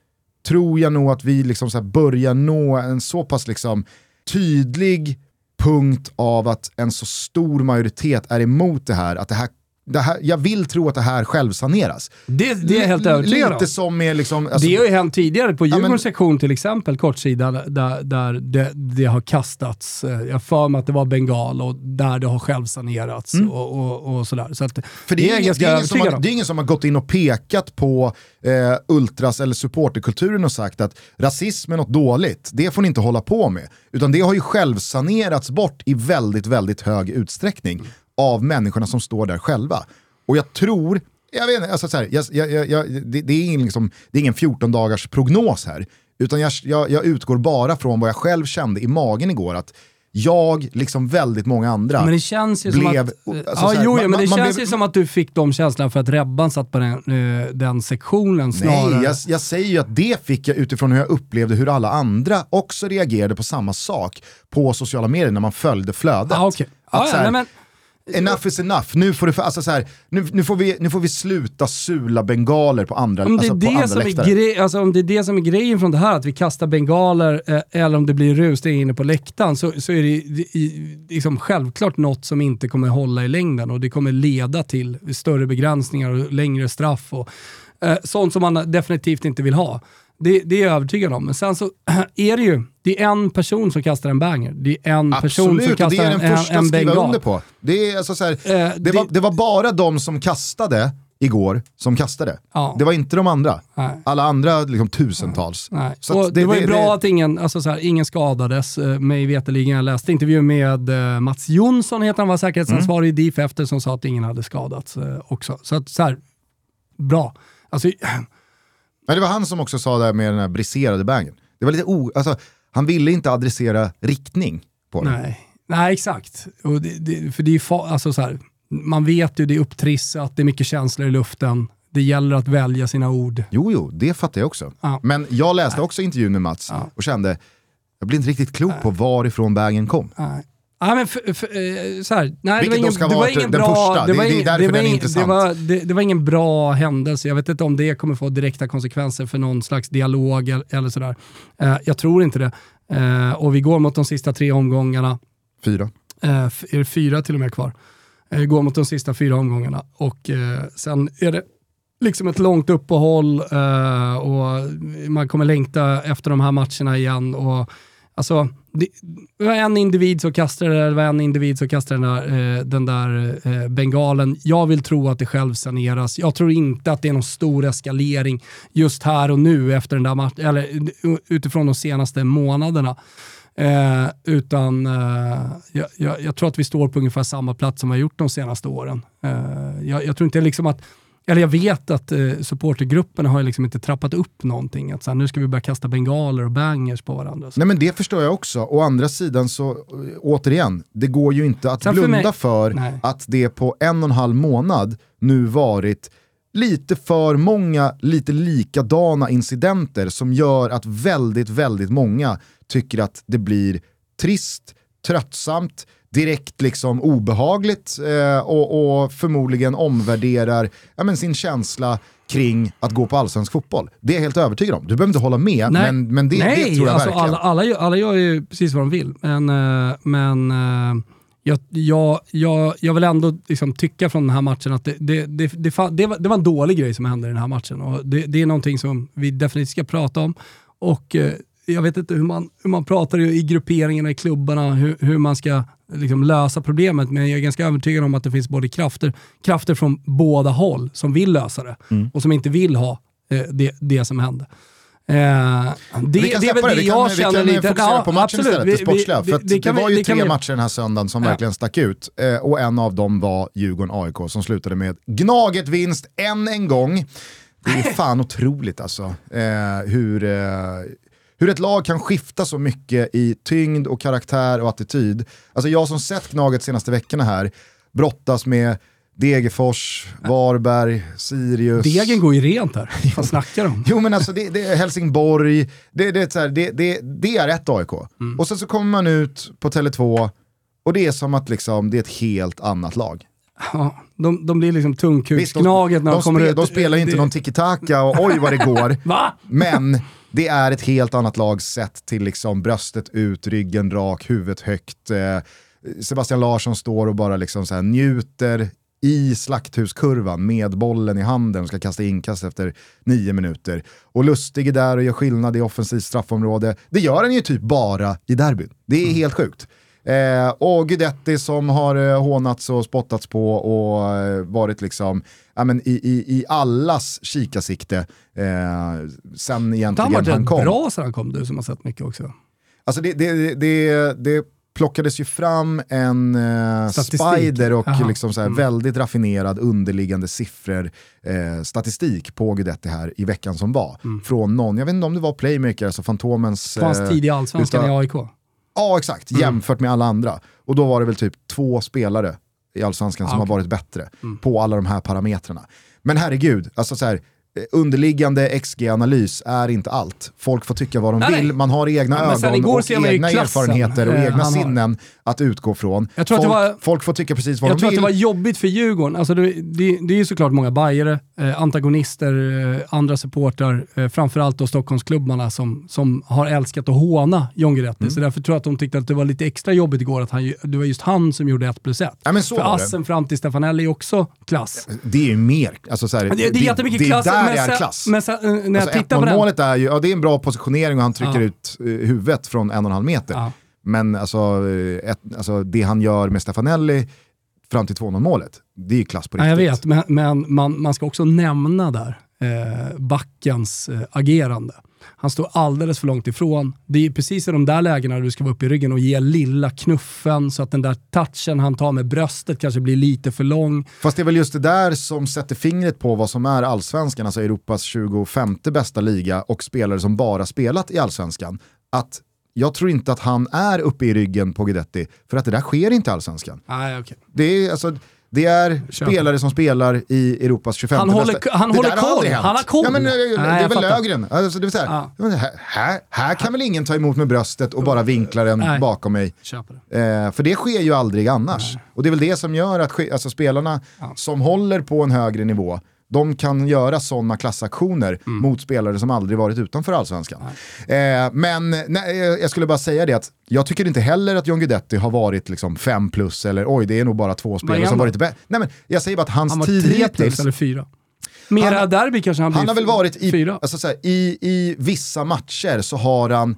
tror jag nog att vi liksom så här börjar nå en så pass liksom tydlig punkt av att en så stor majoritet är emot det här, att det här, det här jag vill tro att det här självsaneras. Det, det är jag helt övertygad. Lite som med liksom, alltså, det har ju hänt tidigare på men- Djurgårdens sektion till exempel, kortsida, där, där det, det har kastats. eh, Jag för mig att det var bengal och där det har självsanerats och, och, och sådär. Så att, Mm. För det är, jag ingen, det, är ingen som har, det är ingen som har gått in och pekat på eh, ultras eller supporterkulturen och sagt att rasism är något dåligt, det får ni inte hålla på med. Utan det har ju självsanerats bort i väldigt, väldigt hög utsträckning av människorna som står där själva. Och jag tror, jag vet inte, alltså så här, jag, jag, jag, det, det, är ingen, liksom, det är ingen 14 dagars prognos här. Utan jag, jag, utgår bara från vad jag själv kände i magen igår, att jag, liksom väldigt många andra, Men det känns ju som blev- att... alltså ja, här, jo, man- men det känns blev- ju som att du fick de känslorna för att Rebban satt på den, eh, den sektionen snarare. Nej, jag, jag säger ju att det fick jag utifrån hur jag upplevde hur alla andra också reagerade på samma sak på sociala medier när man följde flödet. Ah, okej. Att Ah, ja, här, men, enough is enough. Nu får, det, alltså så här, nu, nu, får vi, nu får vi sluta sula bengaler på andra, om det alltså är det är läktare. alltså om det är det som är grejen från det här, att vi kastar bengaler eh, eller om det blir rusning inne på läktaren, så, så är det, det i- liksom självklart något som inte kommer hålla i längden och det kommer leda till större begränsningar och längre straff och eh, sånt som man definitivt inte vill ha. Det, det är jag övertygad om. Men sen så är det ju, det är en person som kastar en banger. Det är en person som Absolut, och kastar det är en, den en, första en att skriva bengal. under på. Det, är alltså så här, Eh, det, det- var, det var bara de som kastade igår som kastade. Ja. Det var inte de andra. Nej. Alla andra liksom tusentals. Nej. Att det, var ju bra det- att ingen, alltså så här, ingen skadades, eh, mig veterligen. Jag läste intervju med eh, Mats Jonsson, heter han, var säkerhetsansvarig Mm. i DIF efter, som sa att ingen hade skadats eh, också. Så att så här, bra. Alltså, Men det var han som också sa det här med den här briserade bangen. Det var lite o... Alltså, han ville inte adressera riktning på den. nej. nej, exakt. Och det, det, för det är fa- alltså så här, man vet ju, det är upptrissat, det är mycket känslor i luften. Det gäller att välja sina ord. Jo, jo, det fattar jag också. Ja. Men jag läste också intervjun med Mats Ja. och kände, jag blir inte riktigt klok på varifrån bangen kom. Nej. Nej, men för, för, eh, så här, nej, Vilket det var ingen, ska det vara var ingen den bra, första. Det var det är ingen- därför det var den är ingen- intressant. Det var, det, det var ingen bra händelse. Jag vet inte om det kommer få direkta konsekvenser för någon slags dialog eller, sådär. Eh, jag tror inte det. Eh, och vi går mot de sista tre omgångarna. Fyra. F- är det fyra till och med kvar? Eh, går mot de sista fyra omgångarna och sen är det liksom ett långt uppehåll eh, och man kommer längta efter de här matcherna igen. Och, alltså, det, det var en individ som kastade det, det var en individ som kastade den där, eh, den där eh, bengalen. Jag vill tro att det själv saneras. Jag tror inte att det är någon stor eskalering just här och nu efter den där matchen, eller utifrån de senaste månaderna. Eh, utan eh, jag, jag, jag tror att vi står på ungefär samma plats som vi har gjort de senaste åren. Eh, jag, jag tror inte liksom att, eller jag vet att eh, supportergrupperna har liksom inte trappat upp någonting. Att så här, nu ska vi börja kasta bengaler och bangers på varandra. Nej men det förstår jag också. Å andra sidan så, eh, återigen, det går ju inte att Sen för blunda mig- för Nej. att det på en och en halv månad nu varit lite för många, lite likadana incidenter som gör att väldigt, väldigt många tycker att det blir trist, tröttsamt, direkt liksom obehagligt eh, och, och förmodligen omvärderar ja, men sin känsla kring att gå på allsvensk fotboll. Det är jag helt övertygad om. Du behöver inte hålla med, Nej. men, men det, Nej, det tror jag alltså verkligen. alla, alla, gör, alla gör ju precis vad de vill. Men, eh, men eh, jag, jag, jag, jag vill ändå liksom tycka från den här matchen att det, det, det, det, det, var, det var en dålig grej som hände i den här matchen. Och det, det är någonting som vi definitivt ska prata om. Och eh, jag vet inte hur man, hur man pratar i grupperingarna i klubbarna, hur, hur man ska liksom lösa problemet. Men jag är ganska övertygad om att det finns både krafter, krafter från båda håll som vill lösa det Mm. och som inte vill ha eh, det, det som hände. Eh, det, vi det är väl det, det, vi jag kan, vi känner kan lite. fokusera Ja, på matchen absolut. istället, Vi- det vi- sportsliga. För det, vi- var ju det tre vi- matcher den här söndagen som Ja. verkligen stack ut. Eh, och en av dem var Djurgården-AIK som slutade med Gnaget-vinst än en gång. Det är fan otroligt alltså. Eh, hur, eh, hur ett lag kan skifta så mycket i tyngd och karaktär och attityd. Alltså jag som sett Gnaget senaste veckorna här brottas med Degerfors, Varberg, Sirius. Degen går ju rent här. Vad snackar de? Jo men alltså det, det är Helsingborg, det, det, är här, det, det, är ett AIK. Mm. Och sen så kommer man ut på Tele2 och det är som att liksom, det är ett helt annat lag. Ja, de, de blir liksom tungkuksknaget när de, de, kommer ut. de spelar inte Det- någon tiki-taka och oj vad det går. Va? Men det är ett helt annat lag sett till liksom bröstet ut, ryggen rak, huvudet högt. Eh, Sebastian Larsson står och bara liksom så njuter i slakthuskurvan med bollen i handen och ska kasta inkast efter nio minuter. Och Lustig är där och gör skillnad i offensivt straffområde. Det gör han ju typ bara i derbyn. Det är helt sjukt. Eh, och Guidetti som har eh, hånats och spottats på och eh, varit liksom ja, men i, i, i allas kikarsikte eh, sen Han egentligen han rätt kom. bra sen han kom, du som har sett mycket också. Alltså det, det, det, det plockades ju fram en eh, spider och liksom så Mm. väldigt raffinerad underliggande siffror, eh, statistik på Guidetti här i veckan som var. Från någon, jag vet inte om det var Playmaker, alltså Fantomens... På hans eh, tid i Allsvenskan utav- i AIK. Ja exakt, Mm. jämfört med alla andra. Och då var det väl typ två spelare i Allsvenskan som Ah, har varit bättre Mm. på alla de här parametrarna. Men herregud, alltså så här, underliggande XG-analys är inte allt. Folk får tycka vad de Nej, vill, nej. man har egna Ja, ögon och egna erfarenheter och eh, egna han har. sinnen att utgå från. Jag tror att folk, det var- folk får tycka precis vad Jag de tror att vill. det var jobbigt för Djurgården. Alltså det, det, det är ju såklart många bajare, eh, antagonister, eh, andra supportrar, eh, framförallt då Stockholmsklubbarna som, som har älskat att håna John Guidetti. Mm. Så därför tror jag att de tyckte att det var lite extra jobbigt igår att han, det var just han som gjorde 1 plus 1. Ja, för assen fram till Stefanelli är också klass. Det är ju mer, alltså så här, Det, det är jättemycket klass, där är sen, klass. men sen, eh, när jag Alltså tittar på den... 1-0-målet är ju, ja det är en bra positionering och han trycker Ja. ut eh, huvudet från en och en halv meter. Ja. Men alltså, eh, ett, alltså det han gör med Stefanelli fram till 2-0 målet, det är ju klass på Ja, riktigt. jag vet, men, men man, man ska också nämna där eh, backens eh, agerande. Han står alldeles för långt ifrån. Det är precis i de där lägena du ska vara uppe i ryggen och ge lilla knuffen så att den där touchen han tar med bröstet kanske blir lite för lång. Fast det är väl just det där som sätter fingret på vad som är allsvenskan, alltså Europas 25 bästa liga och spelare som bara spelat i allsvenskan. Att jag tror inte att han är uppe i ryggen på Guidetti, för att det där sker inte i allsvenskan. Nej, okay. Det är, alltså, det är Köper. spelare som spelar i Europas 25 Han håller- bästa. han det håller har koll. Han har koll. Ja, men, eh, Nej, det är väl. Löfgren. Alltså, det vill säga, Ja. här, här, här kan väl ingen ta emot med bröstet och bara vinkla den Nej. bakom mig. Det. Eh, för det sker ju aldrig annars. Och det är väl det som gör att alltså, spelarna som håller på en högre nivå, de kan göra sådana klassaktioner Mm. mot spelare som aldrig varit utanför allsvenskan. Eh, men nej, jag- jag skulle bara säga det att jag tycker inte heller att John Guidetti har varit liksom fem plus eller oj det är nog bara två spelare som han varit bättre. Nej men jag säger bara att hans Han tid tre hittills, plus eller fyra. Mera Han- derby kanske han blir han har väl varit i, fyra. alltså så här, i, i vissa matcher så har han,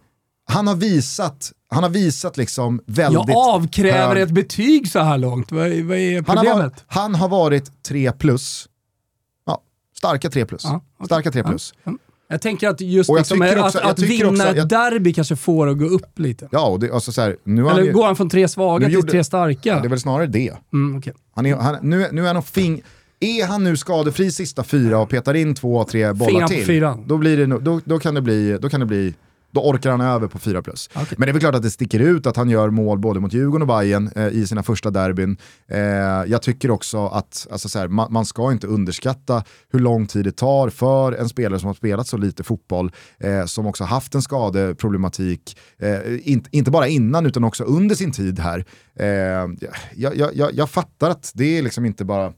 han har visat, han har visat liksom väldigt Jag avkräver hög- ett betyg så här långt. Vad, vad är han har, problemet? varit, han har varit 3 plus. Ja, starka 3 plus. Ja, okej. Starka 3 plus. Jag tänker att just liksom, att, också- att tycker vinna också- ett jag- derby kanske får att gå upp lite. Ja, och det, alltså så här, nu han Eller ju, går han från tre svaga till gjorde- tre starka? ja, det är väl snarare det. mm, okej. Han är, han, nu, nu är han fing, är han nu skadefri sista fyra och petar in två, tre bollar till, då, blir det, då, då, kan det bli, då kan det bli då orkar han över på 4 plus. Okej. Men det är väl klart att det sticker ut att han gör mål både mot Djurgården och Bayern eh, i sina första derbyn. Eh, jag tycker också att alltså så här, man, man ska inte underskatta hur lång tid det tar för en spelare som har spelat så lite fotboll, eh, som också haft en skadeproblematik, eh, in, inte bara innan utan också under sin tid här. Eh, jag, jag, jag, jag fattar att det är liksom inte bara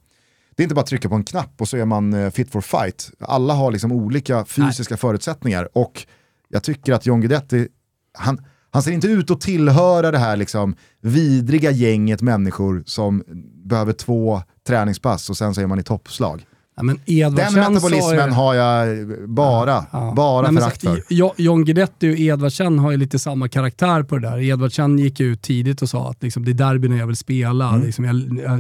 det är inte bara att trycka på en knapp och så är man eh, fit for fight. Alla har liksom olika fysiska förutsättningar och jag tycker att John Guidetti, han, han ser inte ut att tillhöra det här liksom vidriga gänget människor som behöver två träningspass och sen så är man i toppslag. Ja, men Den sa ju- metabolismen har jag bara, Ja. bara Nej, förakt för. Jo- John Guidetti och Edvardsen har ju lite samma karaktär på det där. Edvardsen gick ut tidigt och sa att liksom, det är derbyn jag vill spela. Mm. Liksom, jag,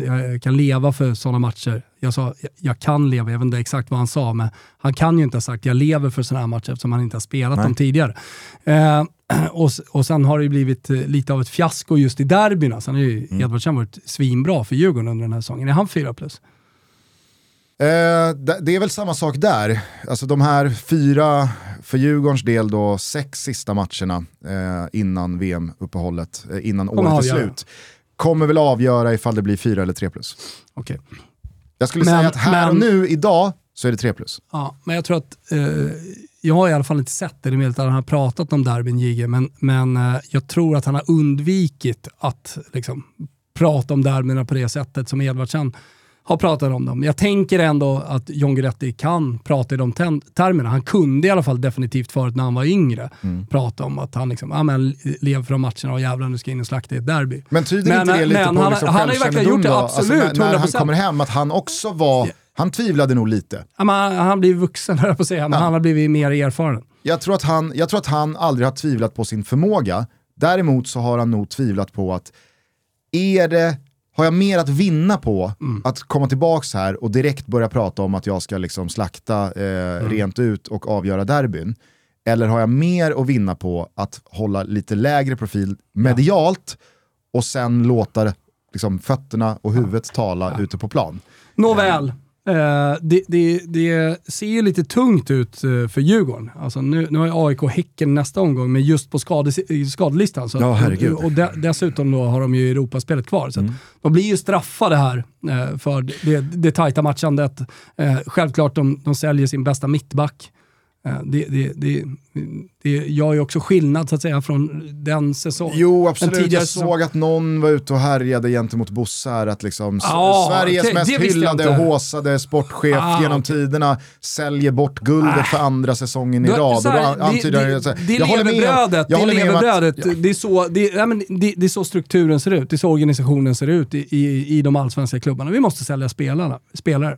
jag, jag kan leva för sådana matcher. Jag sa, jag, jag kan leva, jag vet inte exakt vad han sa, men han kan ju inte ha sagt jag lever för sådana här matcher eftersom han inte har spelat Nej. dem tidigare. Eh, och, och sen har det ju blivit eh, lite av ett fiasko just i derbyna. Sen har ju Mm. Edvardsen varit svinbra för Djurgården under den här säsongen. Är han 4 plus? Eh, det, är väl samma sak där. Alltså de här fyra, för Djurgårdens del då, sex sista matcherna eh, innan VM-uppehållet, eh, innan Kommer året är slut, kommer väl avgöra ifall det blir fyra eller tre plus. Okej. Jag skulle Men- säga att här och men- nu, idag, så är det tre plus. Ja, men jag tror att, jag har i alla fall inte sett det, det är möjligt att han har pratat om derbyn Jigge, men, men jag tror att han har undvikit att liksom, prata om derbyna på det sättet som Edvardsen har pratat om dem. Jag tänker ändå att John Guidetti kan prata i de termerna. Han kunde i alla fall definitivt förut när han var yngre prata om att han liksom, ja men lev för de matcherna och jävlar nu ska jag in och slakta i ett derby. Men tyder Men- inte det lite men på han- liksom han har ju verkligen gjort det, då? absolut, alltså när, när han 100%. kommer hem, att han också var, han tvivlade nog lite. Ja, men han, han har blivit vuxen höll jag på att säga, men Ja. han har blivit mer erfaren. Jag tror, att han, jag tror att han aldrig har tvivlat på sin förmåga. Däremot så har han nog tvivlat på att, är det, har jag mer att vinna på att komma tillbaks här och direkt börja prata om att jag ska liksom slakta eh, rent ut och avgöra derbyn? Eller har jag mer att vinna på att hålla lite lägre profil medialt och sen låta liksom, fötterna och huvudet tala ute på plan? Nåväl, det, det, det, ser ju lite tungt ut eh, för Djurgården. Alltså nu, nu har ju AIK Häcken nästa omgång, men just på skade, skadelistan. Så ja, herregud. Och de, dessutom då har de ju Europaspelet kvar. Så mm. De blir ju straffade här eh, för det, det tajta matchandet. Eh, självklart de, de säljer sin bästa mittback. Eh, det, det, det, det gör ju också skillnad så att säga från den säsongen. Jo absolut, jag såg att någon var ute och härjade gentemot Bosse här, att liksom ah, Sveriges okay, mest hyllade och håsade sportchef ah, genom okay. tiderna säljer bort guldet ah. för andra säsongen i rad. och då antyder det, det, det, jag levebrödet, det, levebrödet ja. det, är så, det, ja, men det, det är så strukturen ser ut, det är så organisationen ser ut i, i, i de allsvenska klubbarna. Vi måste sälja spelarna, spelare.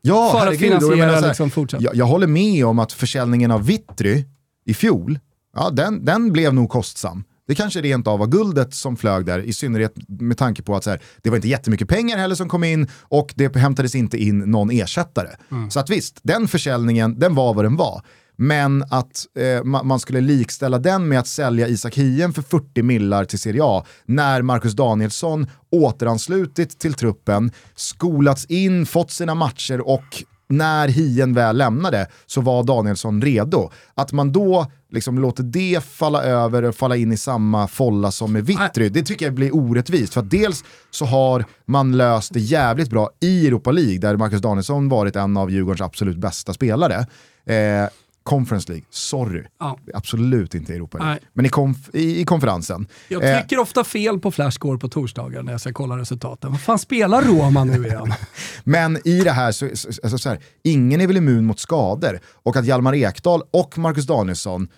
Ja, för herregud, finansiera här, liksom fortsatt. Jag, jag, håller med om att försäljningen av Vittry i fjol, ja, den, den blev nog kostsam. Det kanske rent av var guldet som flög där, i synnerhet med tanke på att så här, det var inte jättemycket pengar heller som kom in och det hämtades inte in någon ersättare. Mm. Så att visst, den försäljningen, den var vad den var. Men att eh, man skulle likställa den med att sälja Isak Hien för 40 millar till Serie A när Marcus Danielsson återanslutit till truppen, skolats in, fått sina matcher och när Hien väl lämnade så var Danielsson redo. Att man då liksom låter det falla över och falla in i samma folla som med Vittry, det tycker jag blir orättvist. För att dels så har man löst det jävligt bra i Europa League, där Marcus Danielsson varit en av Djurgårdens absolut bästa spelare. Eh, Conference League, sorry. Ja. Absolut inte Europa League. Men i, konf i, i, konferensen. Jag trycker eh, ofta fel på flashscore på torsdagar när jag ska kolla resultaten. Vad fan spelar Roma nu igen? Men i det här, så, så, alltså så här, ingen är väl immun mot skador. Och att Hjalmar Ekdal och Marcus Danielsson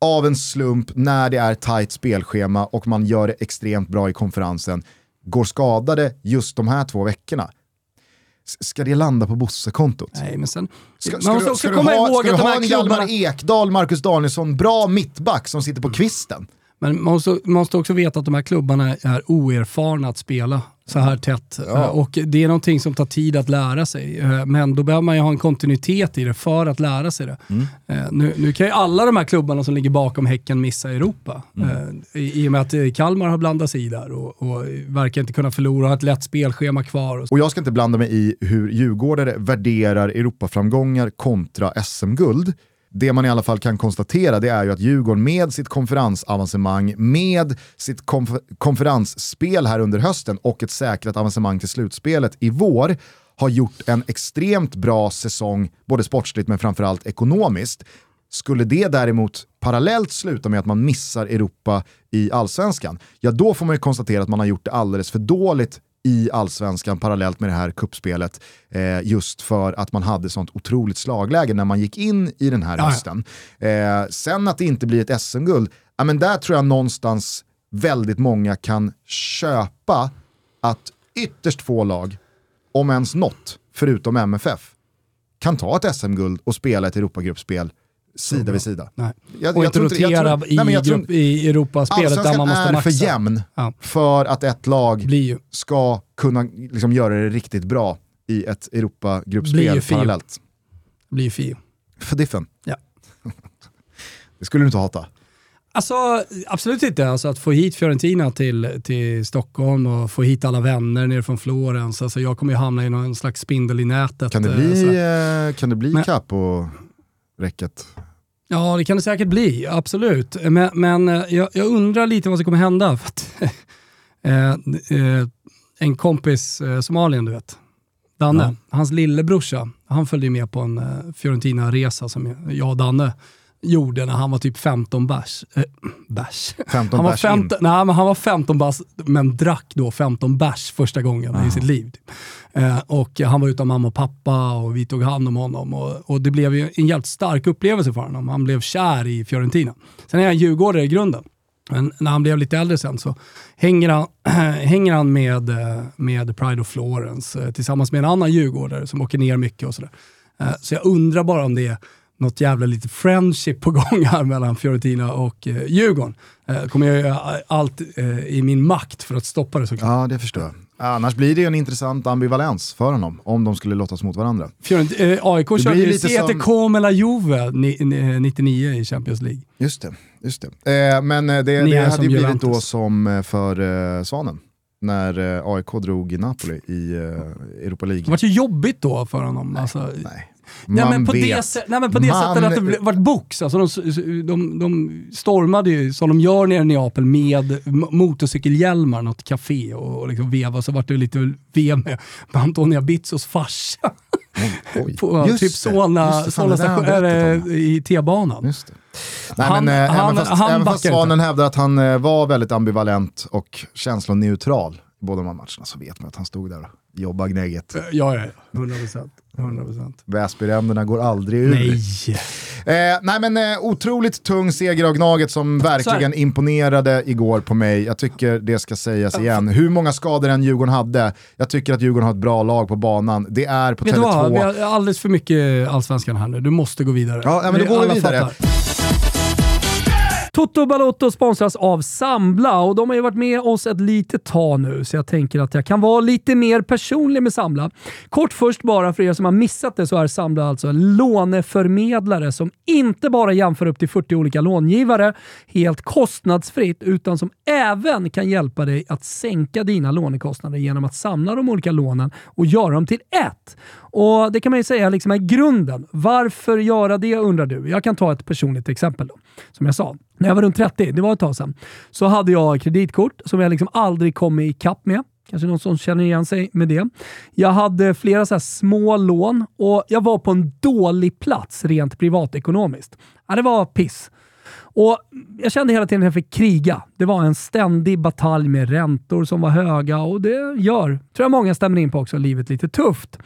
av en slump när det är tajt spelschema och man gör det extremt bra i konferensen går skadade just de här två veckorna ska det landa på Bosse-kontot? Nej, men sen... Ska, ska, du, ska, du, ha, ska du ha en Hjalmar Ekdal, Marcus Danielsson, bra mittback som sitter på kvisten? Men man måste, måste också veta att de här klubbarna är oerfarna att spela så här tätt. Ja. Eh, och det är någonting som tar tid att lära sig. Eh, men då behöver man ju ha en kontinuitet i det för att lära sig det. Mm. Eh, nu, nu, kan ju alla de här klubbarna som ligger bakom Häcken missa Europa. Mm. I, I och med att Kalmar har blandat sig i där och, och verkar inte kunna förlora, har ett lätt spelschema kvar. Och, och jag ska inte blanda mig i hur djurgårdare värderar Europaframgångar kontra SM-guld det man i alla fall kan konstatera det är ju att Djurgården med sitt konferensavancemang, med sitt konf konferensspel här under hösten och ett säkrat avancemang till slutspelet i vår har gjort en extremt bra säsong, både sportsligt men framförallt ekonomiskt. Skulle det däremot parallellt sluta med att man missar Europa i allsvenskan, ja då får man ju konstatera att man har gjort det alldeles för dåligt i allsvenskan parallellt med det här kuppspelet eh, just för att man hade sånt otroligt slagläge när man gick in i den här hösten. Eh, sen att det inte blir ett SM-guld, ja, men där tror jag någonstans väldigt många kan köpa att ytterst få lag, om ens något, förutom MFF, kan ta ett SM-guld och spela ett Europagruppspel sida vid sida. Nej. Jag, och jag inte rotera jag tror, i, nej, grupp, i Europaspelet där man måste maxa. är för jämn ja. för att ett lag ska kunna liksom göra det riktigt bra i ett Europagruppspel parallellt. Blir ju Fio. För diffen? Ja. det skulle du inte hata? Alltså, absolut inte. Alltså, att få hit Fiorentina till, till Stockholm och få hit alla vänner nere från Florens. Alltså, jag kommer ju hamna i någon slags spindel i nätet. Kan det bli, eh, kan det bli Men, på räcket? Ja, det kan det säkert bli, absolut. Men, men eh, jag, jag, undrar lite vad som kommer hända. För att, eh, eh, en kompis, eh, Somalien du vet, Danne, ja. hans lillebrorsa, han följde med på en Fiorentina-resa som jag och Danne gjorde när han var typ 15 bärs. Äh, bärs. 15 han var bärs 15, nej, men Han var 15 bärs, men drack då 15 bärs första gången Aha. i sitt liv. Eh, och han var utan mamma och pappa och vi tog hand om honom. Och, och det blev ju en jävligt stark upplevelse för honom. Han blev kär i Fiorentina. Sen är han djurgårdare i grunden. Men när han blev lite äldre sen så hänger han, hänger han med, eh, med Pride of Florence eh, tillsammans med en annan djurgårdare som åker ner mycket och sådär. Så jag undrar bara om det är något jävla lite friendship på gång här mellan Fiorentina och eh, Djurgården. Eh, kommer jag göra allt eh, i min makt för att stoppa det såklart. Ja, det förstår jag. Annars blir det ju en intressant ambivalens för honom, om de skulle lottas mot varandra. Fjorent, eh, AIK körde ju Sete som... Komela Juve 99 i Champions League. Just det, just det. Eh, men eh, det, det hade ju blivit då som eh, för eh, Svanen. när eh, AIK drog i Napoli i eh, Europa League. Det var ju jobbigt då för honom. Nej, alltså, nej. Nej Man men, på vet. det, nej men på det Man- sättet att det vart box. Alltså de, de, de stormade ju, som de gör nere i Neapel, med motorcykelhjälmar, något café och, och liksom veva. Så vart det lite vev med, med Antonia Bizzos farsa. Oj, På just typ Solna, Solna station, eller, i T-banan. Nej, Han- men, eh, han- även fast, han även fast Svanen inte. hävdar att han eh, var väldigt ambivalent och känsloneutral i båda de här matcherna så vet man att han stod där och jobbade gnägget. Ja, ja, ja. 100 procent. 100 procent. Väsbyränderna går aldrig ur. Nej. Eh, nej men eh, otroligt tung seger av Gnaget som verkligen imponerade igår på mig. Jag tycker det ska sägas igen. Hur många skador än Djurgården hade, jag tycker att Djurgården har ett bra lag på banan. Det är på Vet du vad? Vi Tele2. har alldeles för mycket allsvenskan här nu. Du måste gå vidare. Ja, ja, men då går vi vidare. fattar. Toto Balotto sponsras av Sambla och de har ju varit med oss ett litet tag nu så jag tänker att jag kan vara lite mer personlig med Sambla. Kort först bara för er som har missat det så är Sambla alltså en låneförmedlare som inte bara jämför upp till 40 olika långivare helt kostnadsfritt utan som även kan hjälpa dig att sänka dina lånekostnader genom att samla de olika lånen och göra dem till ett. Och Det kan man ju säga liksom är grunden. Varför göra det undrar du? Jag kan ta ett personligt exempel. Då. Som jag sa, när jag var runt 30, det var ett tag sedan, så hade jag kreditkort som jag liksom aldrig kom ikapp med. Kanske någon som känner igen sig med det. Jag hade flera så här små lån och jag var på en dålig plats rent privatekonomiskt. Ja, det var piss. Och Jag kände hela tiden att jag fick kriga. Det var en ständig batalj med räntor som var höga och det gör, tror jag många stämmer in på också, livet lite tufft.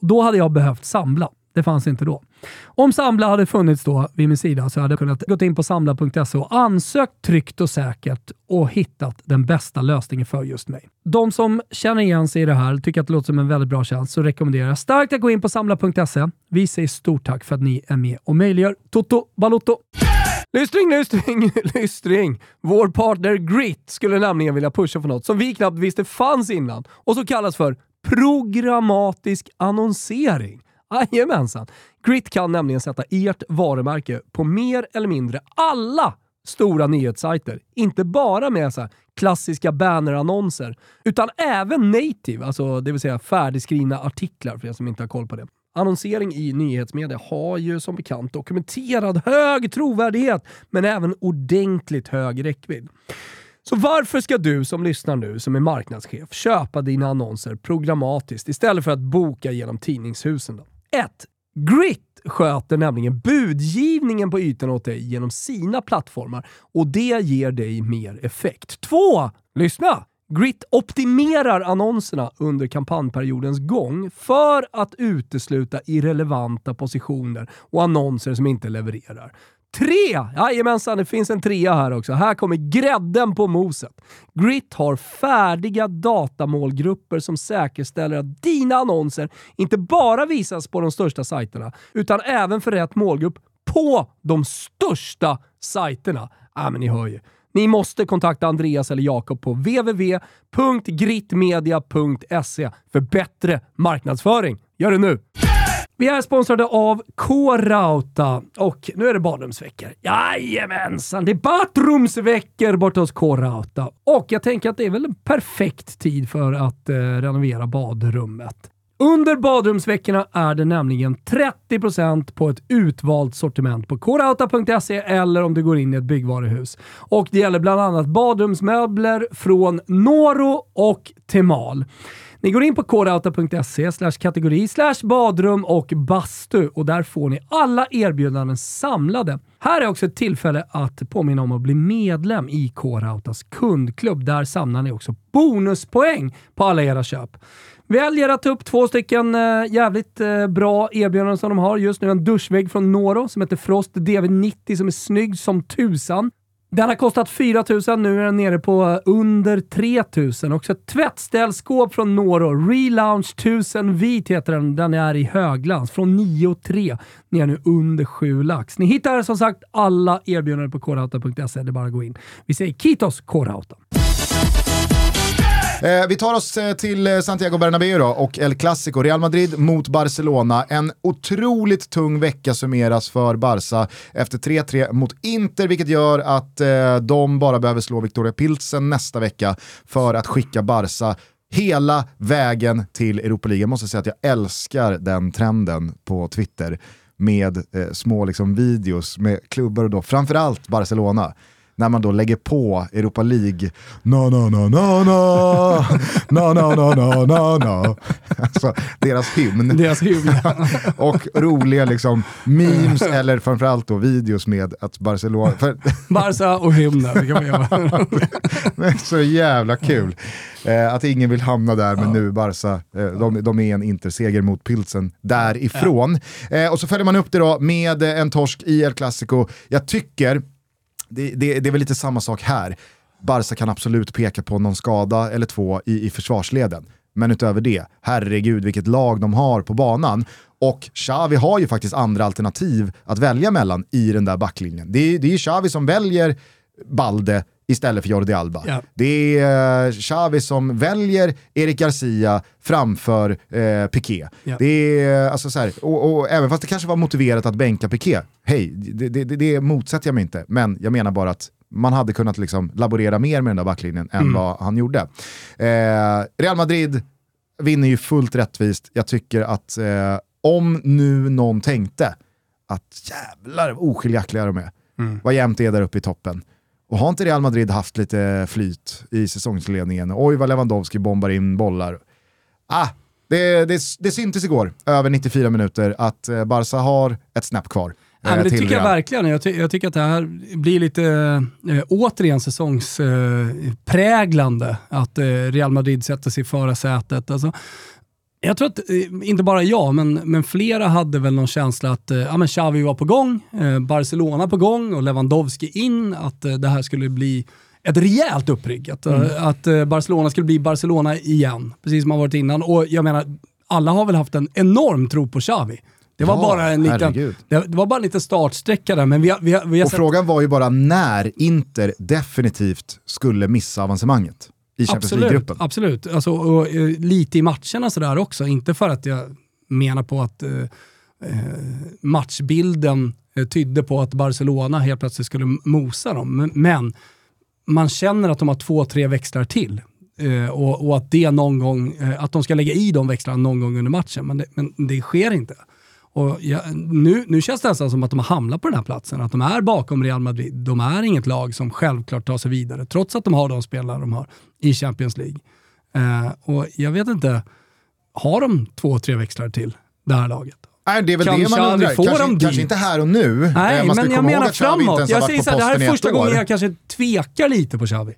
Då hade jag behövt samla. Det fanns inte då. Om Samla hade funnits då vid min sida så hade jag kunnat gå in på samla.se och ansökt tryggt och säkert och hittat den bästa lösningen för just mig. De som känner igen sig i det här, tycker att det låter som en väldigt bra tjänst, så rekommenderar jag starkt att gå in på samla.se. Vi säger stort tack för att ni är med och möjliggör Toto Balotto. Lystring, lystring, lystring. Vår partner Grit skulle nämligen vilja pusha för något som vi knappt visste fanns innan och som kallas för programmatisk annonsering. Jajamensan. Grit kan nämligen sätta ert varumärke på mer eller mindre alla stora nyhetssajter. Inte bara med så här klassiska bannerannonser, utan även native, alltså det vill säga färdigskrivna artiklar för er som inte har koll på det. Annonsering i nyhetsmedia har ju som bekant dokumenterad hög trovärdighet, men även ordentligt hög räckvidd. Så varför ska du som lyssnar nu, som är marknadschef, köpa dina annonser programmatiskt istället för att boka genom tidningshusen? Då? Grit sköter nämligen budgivningen på ytan åt dig genom sina plattformar och det ger dig mer effekt. 2. Lyssna! Grit optimerar annonserna under kampanjperiodens gång för att utesluta irrelevanta positioner och annonser som inte levererar. Tre! Jajamensan, det finns en trea här också. Här kommer grädden på moset. Grit har färdiga datamålgrupper som säkerställer att dina annonser inte bara visas på de största sajterna, utan även för rätt målgrupp på de största sajterna. Ja, men ni hör ju. Ni måste kontakta Andreas eller Jakob på www.gritmedia.se för bättre marknadsföring. Gör det nu! Vi är sponsrade av K-Rauta och nu är det badrumsveckor. Jajamensan, det är badrumsveckor borta hos K-Rauta. Och jag tänker att det är väl en perfekt tid för att eh, renovera badrummet. Under badrumsveckorna är det nämligen 30% på ett utvalt sortiment på korauta.se eller om du går in i ett byggvaruhus. Och det gäller bland annat badrumsmöbler från Noro och Temal. Ni går in på korauta.se kategori badrum och bastu och där får ni alla erbjudanden samlade. Här är också ett tillfälle att påminna om att bli medlem i K-Rautas kundklubb. Där samlar ni också bonuspoäng på alla era köp. Väljer att ta upp två stycken eh, jävligt eh, bra erbjudanden som de har just nu. En duschvägg från Noro som heter Frost DV90 som är snygg som tusan. Den har kostat 4 000, nu är den nere på under 3 000. Också ett tvättställskåp från Noro. Relaunch 1000 vit heter den. Den är i höglans. Från 9 3 ner nu under 7 lax. Ni hittar som sagt alla erbjudanden på korauta.se. Det är bara att gå in. Vi säger Kitos Korauta. Eh, vi tar oss eh, till eh, Santiago Bernabéu då och El Clasico. Real Madrid mot Barcelona. En otroligt tung vecka summeras för Barca efter 3-3 mot Inter, vilket gör att eh, de bara behöver slå Victoria Pilsen nästa vecka för att skicka Barca hela vägen till Europa League. Jag måste säga att jag älskar den trenden på Twitter med eh, små liksom, videos med klubbar och då framförallt Barcelona när man då lägger på Europa League, na na na na na, na na na na na na. Alltså deras hymn. Deras hymn. och roliga liksom memes eller framförallt då videos med att Barcelona... För, Barca och hymnen, det kan man göra. så jävla kul. Eh, att ingen vill hamna där, men nu Barca, eh, de, de är en interseger mot Pilsen därifrån. Eh, och så följer man upp det då med en torsk i El Clasico. Jag tycker det, det, det är väl lite samma sak här. Barca kan absolut peka på någon skada eller två i, i försvarsleden. Men utöver det, herregud vilket lag de har på banan. Och Xavi har ju faktiskt andra alternativ att välja mellan i den där backlinjen. Det är, det är Xavi som väljer Balde istället för Jordi Alba. Ja. Det är uh, Xavi som väljer Erik Garcia framför uh, Piqué. Ja. Det är, uh, alltså så här, och, och, även fast det kanske var motiverat att bänka Piqué, hej, det, det, det, motsätter jag mig inte, men jag menar bara att man hade kunnat liksom laborera mer med den där backlinjen än mm. vad han gjorde. Eh, Real Madrid vinner ju fullt rättvist. Jag tycker att eh, om nu någon tänkte att jävlar oskiljaktiga de är, mm. vad jämnt det är där uppe i toppen. Och har inte Real Madrid haft lite flyt i säsongsledningen? Oj vad Lewandowski bombar in bollar. Ah, det, det, det syntes igår, över 94 minuter, att eh, Barca har ett snäpp kvar. Ja, men det tycker jag verkligen. Jag, ty jag, tycker att det här blir lite äh, återigen säsongspräglande. Äh, att äh, Real Madrid sätter sig i förarsätet. Alltså, jag tror att, eh, inte bara jag, men, men flera hade väl någon känsla att eh, ja, men Xavi var på gång, eh, Barcelona på gång och Lewandowski in, att det här skulle bli ett rejält upprigg. Att, mm. att Barcelona skulle bli Barcelona igen, precis som har varit innan. Och jag menar, alla har väl haft en enorm tro på Xavi. Det var, ja, bara en liten, det, var bara en liten startsträcka där. Men vi, har, vi, har, vi har och sett... frågan var ju bara när Inter definitivt skulle missa avancemanget i Champions League-gruppen. Absolut, alltså, och, och, lite i matcherna sådär också. Inte för att jag menar på att uh, matchbilden uh, tydde på att Barcelona helt plötsligt skulle mosa dem. Men, man känner att de har två, tre växlar till. Uh, och, och, att det någon gång, att de ska lägga i de växlarna någon gång under matchen, men det, men det sker inte. Och ja, nu, nu känns det nästan som att de har hamnat på den här platsen, att de är bakom Real Madrid. De är inget lag som självklart tar sig vidare, trots att de har de spelare de har i Champions League. Eh, och jag vet inte, har de två, tre växlar till det här laget? Nej, det är väl kan det man undrar. Kanske, kanske inte här och nu. Nej, eh, men jag menar framåt. Jag säger så här, det här är första gången jag kanske tvekar lite på Xavi.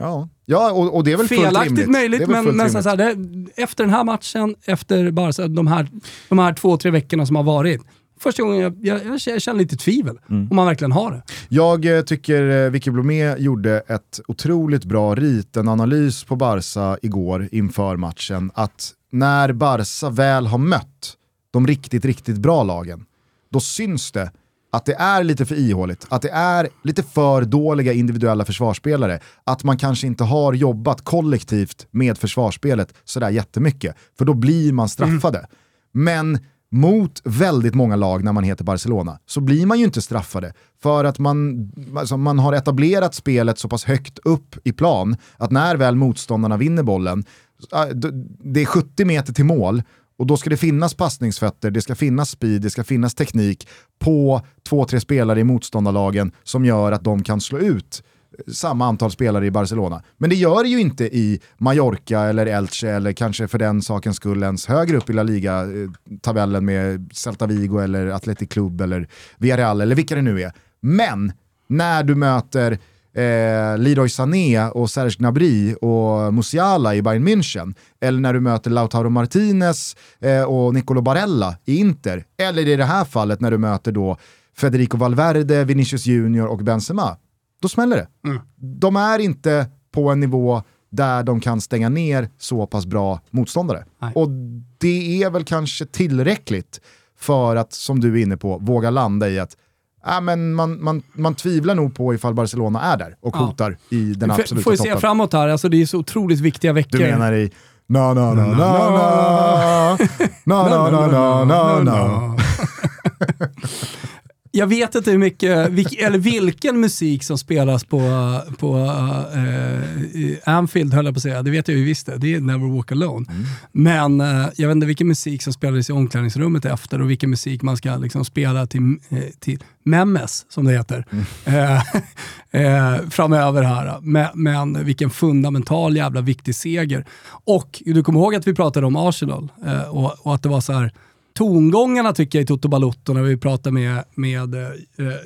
Ja, ja och, och det är väl Felaktigt fullt rimligt. möjligt, men, men så här, det, efter den här matchen, efter Barca, de här, de här två, tre veckorna som har varit, första gången jag, jag, jag känner lite tvivel mm. om man verkligen har det. Jag eh, tycker eh, Vicky Blomé gjorde ett otroligt bra rit, en analys på Barca igår inför matchen. Att när Barca väl har mött de riktigt, riktigt bra lagen, då syns det att det är lite för ihåligt, att det är lite för dåliga individuella försvarsspelare, att man kanske inte har jobbat kollektivt med försvarsspelet sådär jättemycket, för då blir man straffade. Mm. Men mot väldigt många lag när man heter Barcelona så blir man ju inte straffade för att man, alltså man har etablerat spelet så pass högt upp i plan att när väl motståndarna vinner bollen, äh, det är 70 meter till mål och då ska det finnas passningsfötter, det ska finnas speed, det ska finnas teknik på två, tre spelare i motståndarlagen som gör att de kan slå ut eh, samma antal spelare i Barcelona. Men det gör det ju inte i Mallorca eller Elche eller kanske för den sakens skull ens högre upp i La Liga-tabellen eh, med Celta Vigo eller Athletic Club eller Villarreal eller vilka det nu är. Men när du möter eh, Leroy Sané och Serge Gnabry och Musiala i Bayern München, eller när du möter Lautaro Martinez eh, och Nicolo Barella i Inter, eller i det här fallet när du möter då Federico Valverde, Vinicius Junior och Benzema, då smäller det. Mm. De är inte på en nivå där de kan stänga ner så pass bra motståndare. Nej. Och det är väl kanske tillräckligt för att, som du är inne på, våga landa i att äh, men man, man, man tvivlar nog på ifall Barcelona är där och Ja. hotar i den absoluta Får vi se toppen. framåt här, alltså det är så otroligt viktiga veckor. Du menar i na na na na na na na na na na na Jag vet inte hur mycket, vilk, eller vilken musik som spelas på, på uh, Anfield höll jag på att säga, det vet jag ju visst det. Det är Never Walk Alone. Men eh, jag vet inte vilken musik som spelades i omklädningsrummet efter och vilken musik man ska liksom spela till, eh, till Memes, som det heter, eh, eh, framöver här. Men, men vilken fundamental jävla viktig seger. Och du kommer ihåg att vi pratade om Arsenal eh, och, och att det var så här tongångarna tycker jag i Toto Balotto när vi pratar med, med eh,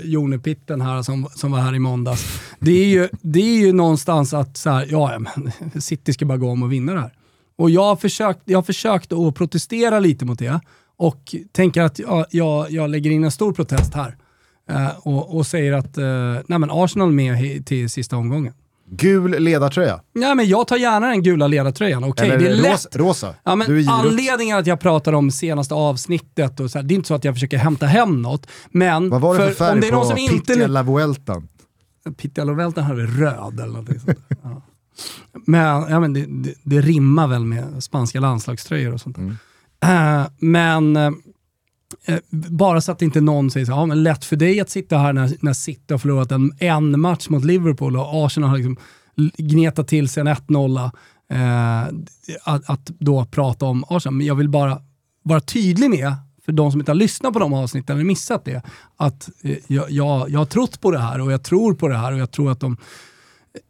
Jone Pitten här som, som var här i måndags. Det är ju, det är ju någonstans att så här, ja, men City ska bara gå om och vinna det här. Och jag har försökt, jag har försökt att protestera lite mot det och tänker att jag, jag, jag lägger in en stor protest här. Eh, och, och säger att eh, nej men Arsenal är med till sista omgången. Gul ledartröja. Nej men jag tar gärna den gula ledartröjan. Okej, Eller det är lätt. rosa. rosa. Ja, men anledningen att jag pratar om senaste avsnittet, och så här, det är inte så att jag försöker hämta hem något, men Vad var det för för, färg om det är någon på som inte... Pittia La Vueltan? Hade röd eller någonting sånt. Ja. Men, ja, men det, det, det rimmar väl med spanska landslagströjor och sånt. Mm. Eh, men eh, Eh, bara så att inte någon säger så ja, men lätt för dig att sitta här när, när City har förlorat en, en match mot Liverpool och Arsenal har liksom gnetat till sig en 1-0. Eh, att, att då prata om Arsenal. Men jag vill bara vara tydlig med, för de som inte har lyssnat på de avsnitten eller missat det, att eh, jag, jag, jag har trott på det här och jag tror på det här och jag tror att de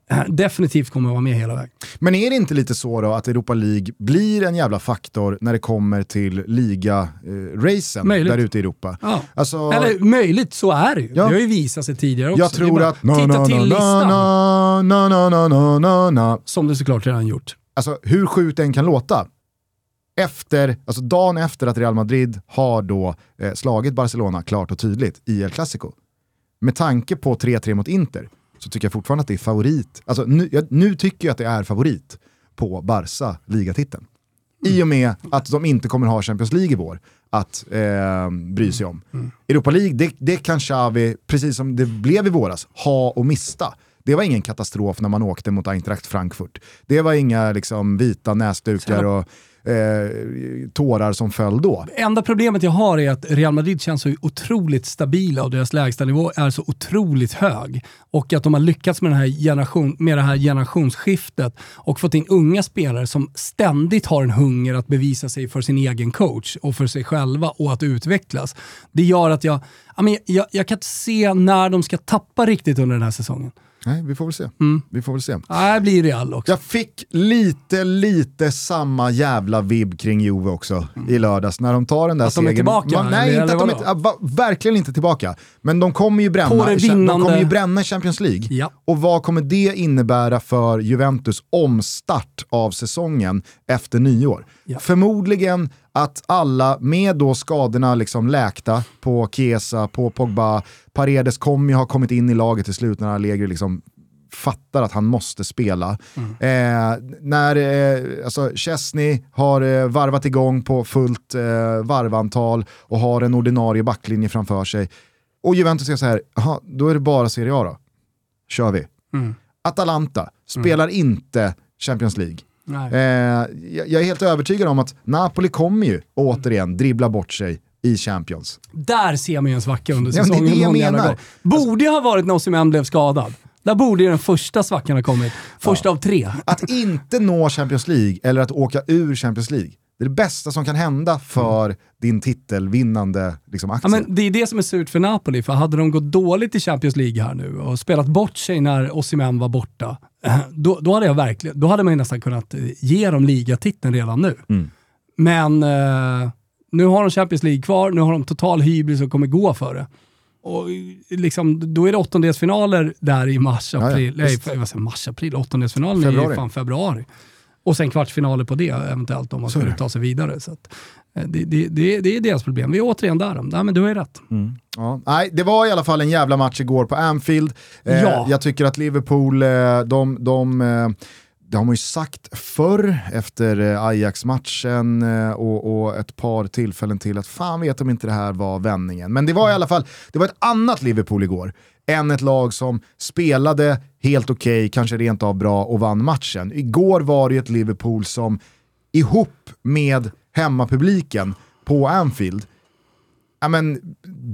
definitivt kommer att vara med hela vägen. Men är det inte lite så då att Europa League blir en jävla faktor när det kommer till liga-racen Möjligt. där ute i Europa? Ja. Alltså, Eller möjligt, så är det ju. Ja. Det har ju visat sig tidigare också. jag Det tror att... Titta na, till na, listan, na, na, na, na, na, na, na. som du såklart redan gjort. Alltså hur sjukt den kan låta. Efter, alltså dagen efter att Real Madrid har då eh, slagit Barcelona klart och tydligt i El Clasico. Med tanke på 3-3 mot Inter så tycker jag fortfarande att det är favorit. Alltså nu, jag, nu tycker jag att det är favorit på Barca ligatiteln. I och med att de inte kommer ha Champions League i vår att eh, bry sig om. Europa League, det, det kan Xavi, precis som det blev i våras, ha och mista. Det var ingen katastrof när man åkte mot Eintracht Frankfurt. Det var inga liksom, vita näsdukar och eh, tårar som föll då. Enda problemet jag har är att Real Madrid känns så otroligt stabila och deras lägstanivå är så otroligt hög. Och att de har lyckats med, den här generation, med det här generationsskiftet och fått in unga spelare som ständigt har en hunger att bevisa sig för sin egen coach och för sig själva och att utvecklas. Det gör att jag, jag, jag kan inte se när de ska tappa riktigt under den här säsongen. Nej, vi får väl se. Vi får väl se. Det blir Real också. Jag fick lite, lite samma jävla vibb kring Juve också i lördags när de tar den där Att de är segern. tillbaka, Man, nej, inte att de är, ja, verkligen inte tillbaka. Men de kommer ju bränna, det de vinnande- kommer ju bränna Champions League. Ja. Och vad kommer det innebära för Juventus omstart av säsongen efter nyår? Ja. Förmodligen att alla med då skadorna liksom läkta på Chiesa, på Pogba, Paredes kommer ju ha kommit in i laget till slut när Allegri liksom fattar att han måste spela. Eh, när eh, alltså Chesney har eh, varvat igång på fullt eh, varvantal och har en ordinarie backlinje framför sig. Och Juventus säger så här, "Jaha, då är det bara Serie A då. Kör vi. Mm. Atalanta spelar inte Champions League. Eh, jag, jag är helt övertygad om att Napoli kommer ju återigen dribbla bort sig i Champions. Där ser man ju en svacka under Ja, men det är säsongen. det jag. Borde ha varit när Osimhen blev skadad. Där borde ju den första svackan ha kommit. Första av tre. Att inte nå Champions League eller att åka ur Champions League, det är det bästa som kan hända för din titelvinnande liksom, Ja, aktie. men det är det som är surt för Napoli, för hade de gått dåligt i Champions League här nu och spelat bort sig när Osimhen var borta, då, då, hade jag verkligen, då hade man ju nästan kunnat eh, ge dem ligatiteln redan nu. Mm. Men eh, nu har de Champions League kvar, nu har de total hybris och kommer gå för det. Och liksom, då är det åttondelsfinaler där i mars, ja, april, nej, vad säger jag, mars, april, åttondelsfinalen är Februari. ju fan februari. Och sen kvartsfinaler på det eventuellt om man är skulle ta sig vidare. Så att, eh, det, det, det, det är deras problem. Vi är återigen där. Nej, men du har ju rätt. Ja. Nej, det var i alla fall en jävla match igår på Anfield. Eh, Ja. Jag tycker att Liverpool, eh, de, de, eh, det har man ju sagt förr efter eh, Ajax-matchen eh, och, och, ett par tillfällen till att fan vet om inte det här var vändningen. Men det var i alla fall det var ett annat Liverpool igår än ett lag som spelade helt okej, okay, kanske rent av bra och vann matchen. Igår var det ett Liverpool som ihop med hemmapubliken på Anfield ja, men,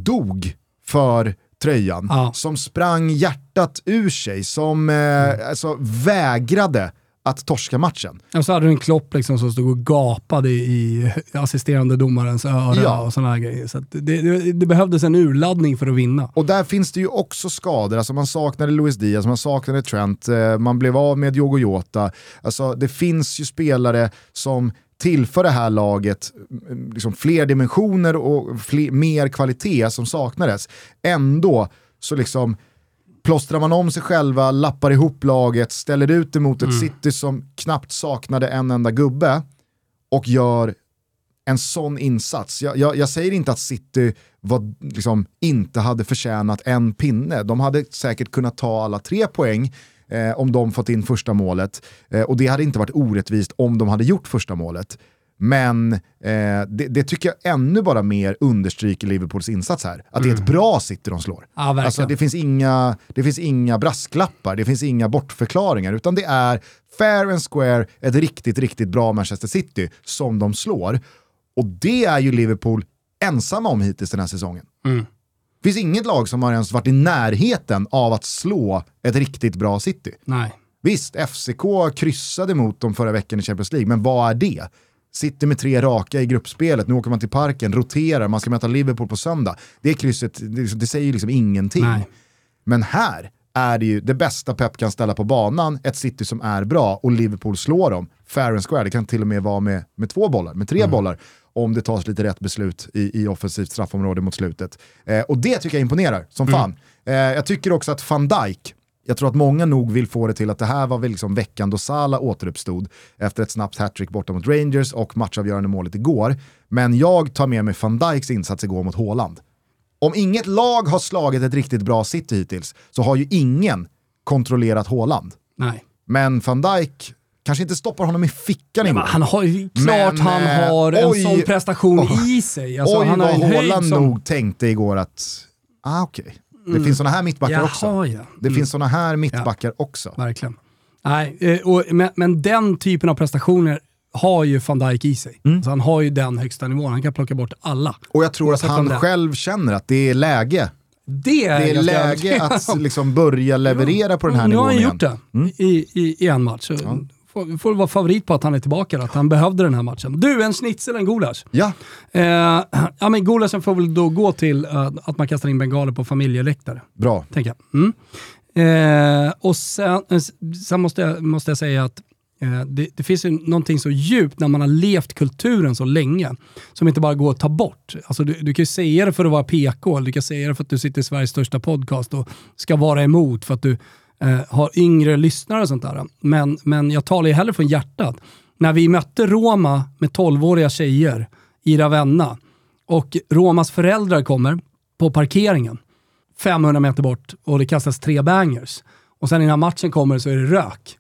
dog för tröjan, ja. som sprang hjärtat ur sig, som eh, mm. alltså, vägrade att torska matchen. Och så hade du en Klopp liksom som stod och gapade i assisterande domarens öra ja. och sådana grejer. Så det, det, det, behövdes en urladdning för att vinna. Och där finns det ju också skador, alltså man saknade Luis Diaz, man saknade Trent, eh, man blev av med Diogo Jota. Alltså det finns ju spelare som tillför det här laget mm, liksom fler dimensioner och fler, mer kvalitet som saknades. Ändå så liksom plåstrar man om sig själva, lappar ihop laget, ställer ut det mot ett mm. City som knappt saknade en enda gubbe och gör en sån insats. Jag, jag, jag säger inte att City var, liksom, inte hade förtjänat en pinne. De hade säkert kunnat ta alla tre poäng eh, om de fått in första målet. Eh, och det hade inte varit orättvist om de hade gjort första målet. Men eh, det, det, tycker jag ännu bara mer understryker Liverpools insats här. Att mm. det är ett mm. bra City de slår. Ja, alltså, det, finns inga, det finns inga brasklappar, det finns inga bortförklaringar, utan det är fair and square, ett riktigt, riktigt bra Manchester City som de slår. Och det är ju Liverpool ensamma om hittills den här säsongen. Mm. Det finns inget lag som har ens varit i närheten av att slå ett riktigt bra City. Nej. Visst, FCK kryssade mot dem förra veckan i Champions League, men vad är det? Sitter med tre raka i gruppspelet, nu åker man till parken, roterar, man ska möta Liverpool på söndag. Det krysset, det, det säger ju liksom ingenting. Nej. Men här är det ju det bästa Pep kan ställa på banan, ett City som är bra och Liverpool slår dem fair and square. Det kan till och med vara med, med två bollar, med tre mm. bollar om det tas lite rätt beslut i, i offensivt straffområde mot slutet. Eh, och det tycker jag imponerar som mm. fan. Eh, jag tycker också att van Dijk, jag tror att många nog vill få det till att det här var väl liksom veckan då Salah återuppstod efter ett snabbt hattrick borta mot Rangers och matchavgörande målet igår. Men jag tar med mig van Dijks insats igår mot Haaland. Om inget lag har slagit ett riktigt bra city hittills så har ju ingen kontrollerat Haaland. Nej. Men van Dijk kanske inte stoppar honom i fickan igår. Han har klart men, han eh, har en oj, sån prestation oj, i sig. Alltså, oj han vad Haaland som... nog tänkte igår att, ah okej, okay. det mm. finns såna här mittbackar Jaha, också. Ja. Det mm. finns såna här mittbackar ja, också. Verkligen. Nej, eh, och, men, men den typen av prestationer har ju van Dijk i sig. Mm. Så han har ju den högsta nivån, han kan plocka bort alla. Och jag tror att han själv känner att det är läge det är, det är läge att liksom börja leverera på den här nivån igen. Nu har han gjort det mm. i, i, i, en match. Ja får, får vara favorit på att han är tillbaka, att han behövde den här matchen. Du, en schnitzel, en gulasch. Ja. Eh, ja men gulaschen får väl då gå till uh, att man kastar in bengaler på familjeläktare. Bra. Tänker jag. Mm. Eh, och sen, eh, sen måste, jag, måste jag säga att eh, det, det, finns ju någonting så djupt när man har levt kulturen så länge, som inte bara går att ta bort. Alltså du, du kan ju säga det för att vara PK, du kan säga det för att du sitter i Sveriges största podcast och ska vara emot för att du eh, har yngre lyssnare och sånt där. Men, men jag talar ju hellre från hjärtat. När vi mötte Roma med 12-åriga tjejer i Ravenna och Romas föräldrar kommer på parkeringen 500 meter bort och det kastas tre bangers. Och sen innan matchen kommer så är det rök.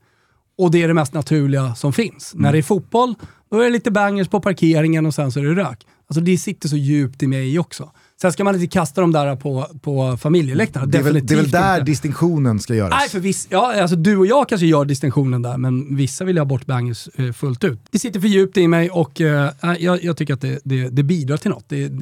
Och det är det mest naturliga som finns. Mm. När det är fotboll, då är det lite bangers på parkeringen och sen så är det rök. Alltså det sitter så djupt i mig också. Sen ska man inte kasta dem där på, på familjeläktarna. Det, är väl, det är väl där inte. distinktionen ska göras? Nej, för viss, ja, alltså du och jag kanske gör distinktionen där, men vissa vill ha bort bangers eh, fullt ut. Det sitter för djupt i mig och eh, jag, jag, tycker att det, det, det bidrar till något. Det,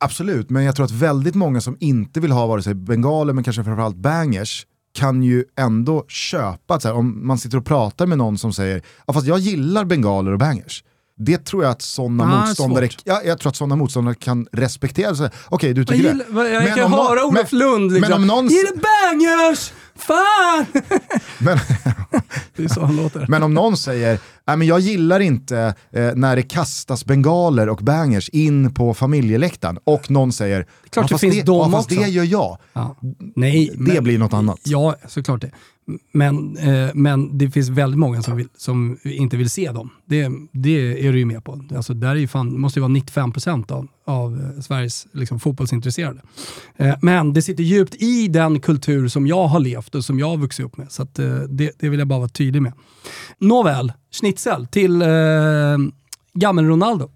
Absolut, men jag tror att väldigt många som inte vill ha vare sig bengaler, men kanske framförallt bangers, kan ju ändå köpa så här, om man sitter och pratar med någon som säger ja, fast jag gillar bengaler och bangers det tror jag att sådana ah, motståndare, ja, jag tror att sådana motståndare kan respektera. Okej, okay, du tycker jag det. Jag men kan höra Olof Lund liksom. Men om någon... Gillar bangers! Fan! men, det är så han låter. Men om någon säger, Nej, men jag gillar inte eh, när det kastas bengaler och bangers in på familjeläktaren och någon säger, det, klart ja, det finns det, ja, fast det gör jag. Ja. Nej, det men, blir något annat. Ja, såklart det. Men, eh, men det finns väldigt många som, vill, som inte vill se dem. Det, det är du ju med på. Alltså där är ju fan, måste ju vara 95% av, av eh, Sveriges liksom, fotbollsintresserade. Eh, men det sitter djupt i den kultur som jag har levt och som jag har vuxit upp med. Så att, eh, det, det vill jag bara vara tydlig med. Nåväl, schnitzel till eh, gammel-Ronaldo.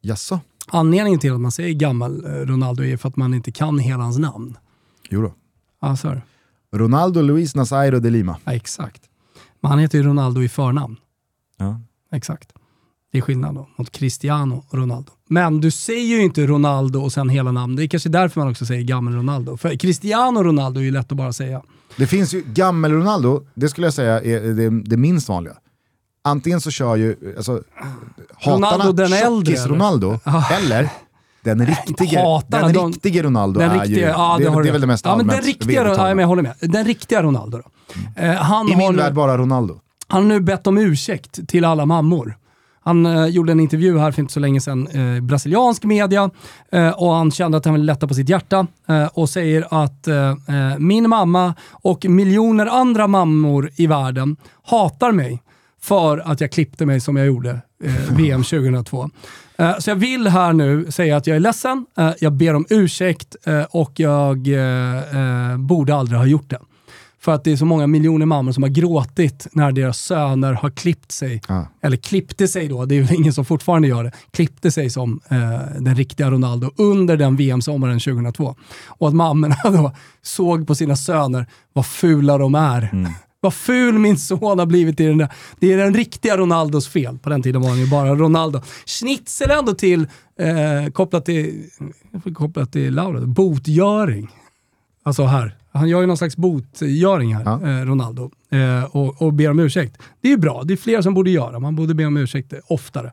Jaså? Anledningen till att man säger gammal-Ronaldo är för att man inte kan hela hans namn. Jo då. Är det. Ronaldo Luis Nazairo de Lima. Ja, exakt. Men han heter ju Ronaldo i förnamn. Ja. Exakt. Det är skillnad då mot Cristiano Ronaldo. Men du säger ju inte Ronaldo och sen hela namn. Det är kanske därför man också säger gammal Ronaldo. För Cristiano Ronaldo är ju lätt att bara säga. Det finns ju, gammel-Ronaldo, det skulle jag säga är det, det minst vanliga. Antingen så kör ju alltså, Ronaldo hatarna den äldre, Ronaldo, eller den riktige, hatarna, den de- riktige Ronaldo Den är riktiga, ju, ja, det, det, är väl det mest ja, men den allmänt riktiga, ja, men jag håller med. Den riktiga Ronaldo då. Eh, han, I min värld bara Ronaldo. han har nu bett om ursäkt till alla mammor. Han eh, gjorde en intervju här för inte så länge sedan i brasiliansk media eh, och han kände att han ville lätta på sitt hjärta eh, och säger att eh, eh, min mamma och miljoner andra mammor i världen hatar mig för att jag klippte mig som jag gjorde eh, VM 2002. Eh, så jag vill här nu säga att jag är ledsen, eh, jag ber om ursäkt eh, och jag borde aldrig ha gjort det. För att det är så många miljoner mammor som har gråtit när deras söner har klippt sig. Ja. Eller klippte sig då, det är väl ingen som fortfarande gör det. Klippte sig som eh, den riktiga Ronaldo under den VM-sommaren 2002. Och att mammorna då såg på sina söner vad fula de är. Vad ful min son har blivit i den där. Det är den riktiga Ronaldos fel. På den tiden var han ju bara Ronaldo. Schnitzel ändå till, eh, kopplat till, kopplat till Laura, botgöring. Alltså här. Han gör ju någon slags botgöring här, Ja. eh, Ronaldo, eh, och, och ber om ursäkt. Det är ju bra, det är fler som borde göra. Man borde be om ursäkt oftare.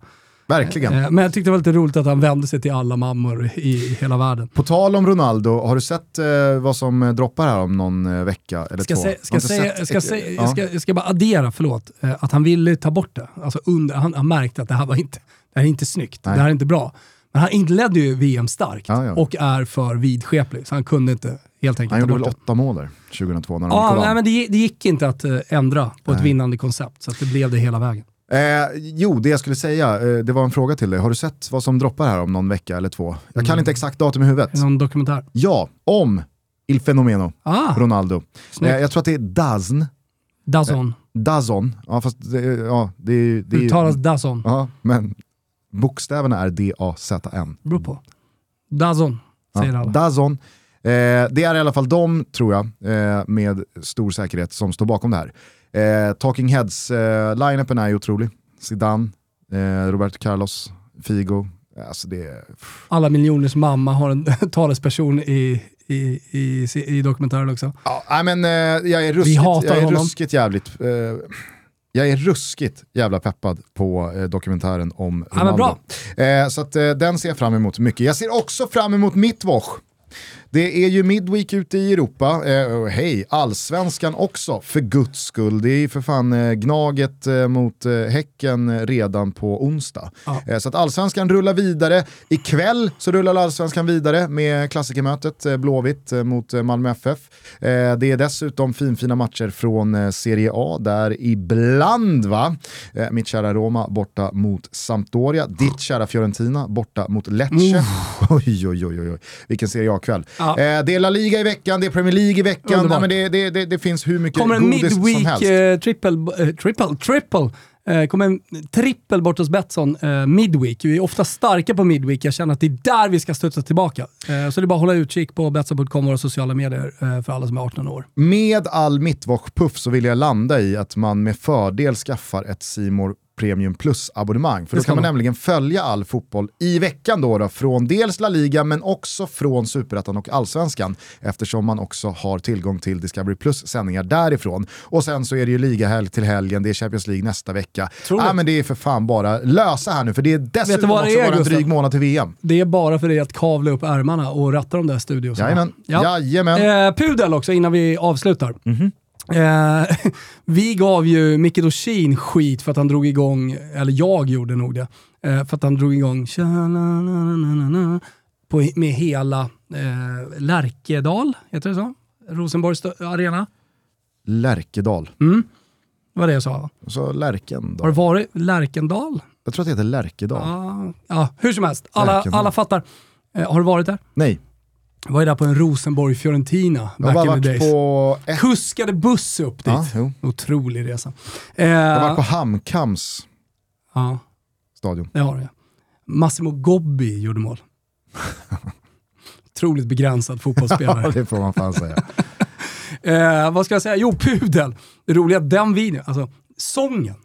Verkligen. Eh, men jag tyckte det var lite roligt att han vände sig till alla mammor i hela världen. På tal om Ronaldo, har du sett eh, vad som eh, droppar här om någon vecka eller Ska, två? ska, säga, ska, ett- säga, ja. jag, ska, ska bara addera, förlåt, att han ville ta bort det. Alltså under, han, han märkte att det här var inte, det här är inte snyggt, Nej. det här är inte bra. Men han inledde ju VM starkt Ja, ja. och är för vidskeplig, så han kunde inte helt enkelt Han gjorde väl åtta mål där, 2002 när de Ja, nej, men det, det gick inte att ändra på ett Nej. vinnande koncept, så det blev det hela vägen. Eh, jo, det jag skulle säga, eh, det var en fråga till dig. Har du sett vad som droppar här om någon vecka eller två? Jag kan Mm. inte exakt datum i huvudet. Någon dokumentär? Ja, om Il Fenomeno, Ah, Ronaldo. Eh, jag tror att det är Dazn, Dazon. Dazon, ja fast det, ja, det, är- det. Uttalas Dazon. Ja, men bokstäverna är D-A-Z-N. Beror på. Dazon, säger Ja, alla. Dazon. Eh, det är i alla fall de, tror jag, eh, med stor säkerhet som står bakom det här. Eh, Talking Heads, eh, line-upen är ju otrolig. Zidane, eh, Roberto Carlos, Figo. Alltså det. Alla miljoners mamma har en talesperson i, i, i, i dokumentären också. Ja, men, eh, jag är ruskigt, hatar jag är honom. ruskigt jävligt... Eh, jag är ruskigt jävla peppad på eh, dokumentären om Ja, men Ronaldo. bra. Eh, så att, eh, den ser jag fram emot mycket. Jag ser också fram emot Mittwoch. Det är ju Midweek ute i Europa. Eh, hej, allsvenskan också för guds skull. Det är ju för fan eh, Gnaget eh, mot eh, Häcken eh, redan på onsdag. Ja. Eh, så att allsvenskan rullar vidare. Ikväll så rullar allsvenskan vidare med klassikermötet eh, Blåvitt eh, mot Malmö FF. Det är dessutom finfina matcher från Serie A där ibland va, mitt kära Roma borta mot Sampdoria, ditt kära Fiorentina borta mot Lecce. Oj, oj, oj, oj, oj, vilken Serie A-kväll. Ja. Eh, det är La Liga i veckan, det är Premier League i veckan. Nej, men det, det, det, det finns hur mycket Kommer en godis som helst. eh, triple, eh, triple, triple. Eh, kommer en trippel bort hos Betsson eh, midweek. Vi är ofta starka på midweek. Jag känner att det är där vi ska studsa tillbaka. Eh, så det är bara att hålla utkik på Betsson.com, våra sociala medier, eh, för alla som är 18 år. Med all mittwoch-puff så vill jag landa i att man med fördel skaffar ett Simor Premium Plus-abonnemang. För då kan man man. nämligen följa all fotboll i veckan då, då från dels La Liga men också från Superettan och Allsvenskan eftersom man också har tillgång till Discovery Plus sändningar därifrån. Och sen så är det ju ligahelg till helgen, det är Champions League nästa vecka. Tror men det är för fan bara lösa här nu för det är dessutom också är, bara en dryg månad till VM. Det är bara för dig att kavla upp ärmarna och ratta de där studiosarna. Jajamän, Ja. jajamän. Eh, pudel också innan vi avslutar. Mhm. Eh, vi gav ju Micke Dorsin skit för att han drog igång, eller jag gjorde nog det, eh, för att han drog igång på, med hela eh, Lärkedal, heter det så? Rosenborgs arena. Lärkedal. Mm. Det var det jag sa. Och så Lärkendal. Har det varit Lärkendal? Jag tror att det heter Lärkedal. Ja, ja hur som helst. Alla, Lärkendal. alla fattar. Eh, har du varit där? Nej, var ju där på en Rosenborg-Fiorentina har back bara in the days. på ett... Kuskade buss upp dit. Ja, jo. Otrolig resa. Eh, Jag har varit på Hamkams ja, stadion. det har jag. Massimo Gobbi gjorde mål. Otroligt begränsad Ja, fotbollsspelare. det får man fan säga. eh, vad ska jag säga? Jo, Pudel. Det roliga den videon, alltså sången,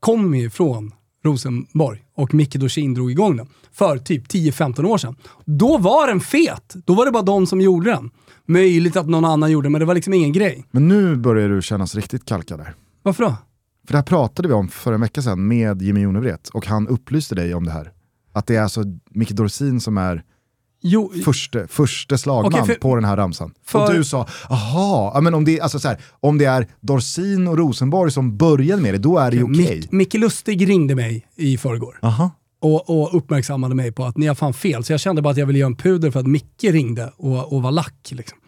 kom ju från Rosenborg och Micke Dorsin drog igång den för typ 10-15 år sedan. Då var den fet. Då var det bara de som gjorde den. Möjligt att någon annan gjorde den, men det var liksom ingen grej. Men nu börjar du kännas riktigt kalkad där. Varför då? För det här pratade vi om för en vecka sedan med Jimmy Jonevret och han upplyste dig om det här. Att det är alltså Micke Dorsin som är Jo, förste, förste slagman Okej, för- på den här ramsan. för- Och du sa, aha, men om det, alltså så här, om det är Dorsin och Rosenborg som började med det, då är det ju okej. Mick- Micke Lustig ringde mig i förrgår. Aha. och, och uppmärksammade mig på att ni har fan fel. Så jag kände bara att jag ville göra en puder för att Micke ringde och, och var lack. Liksom.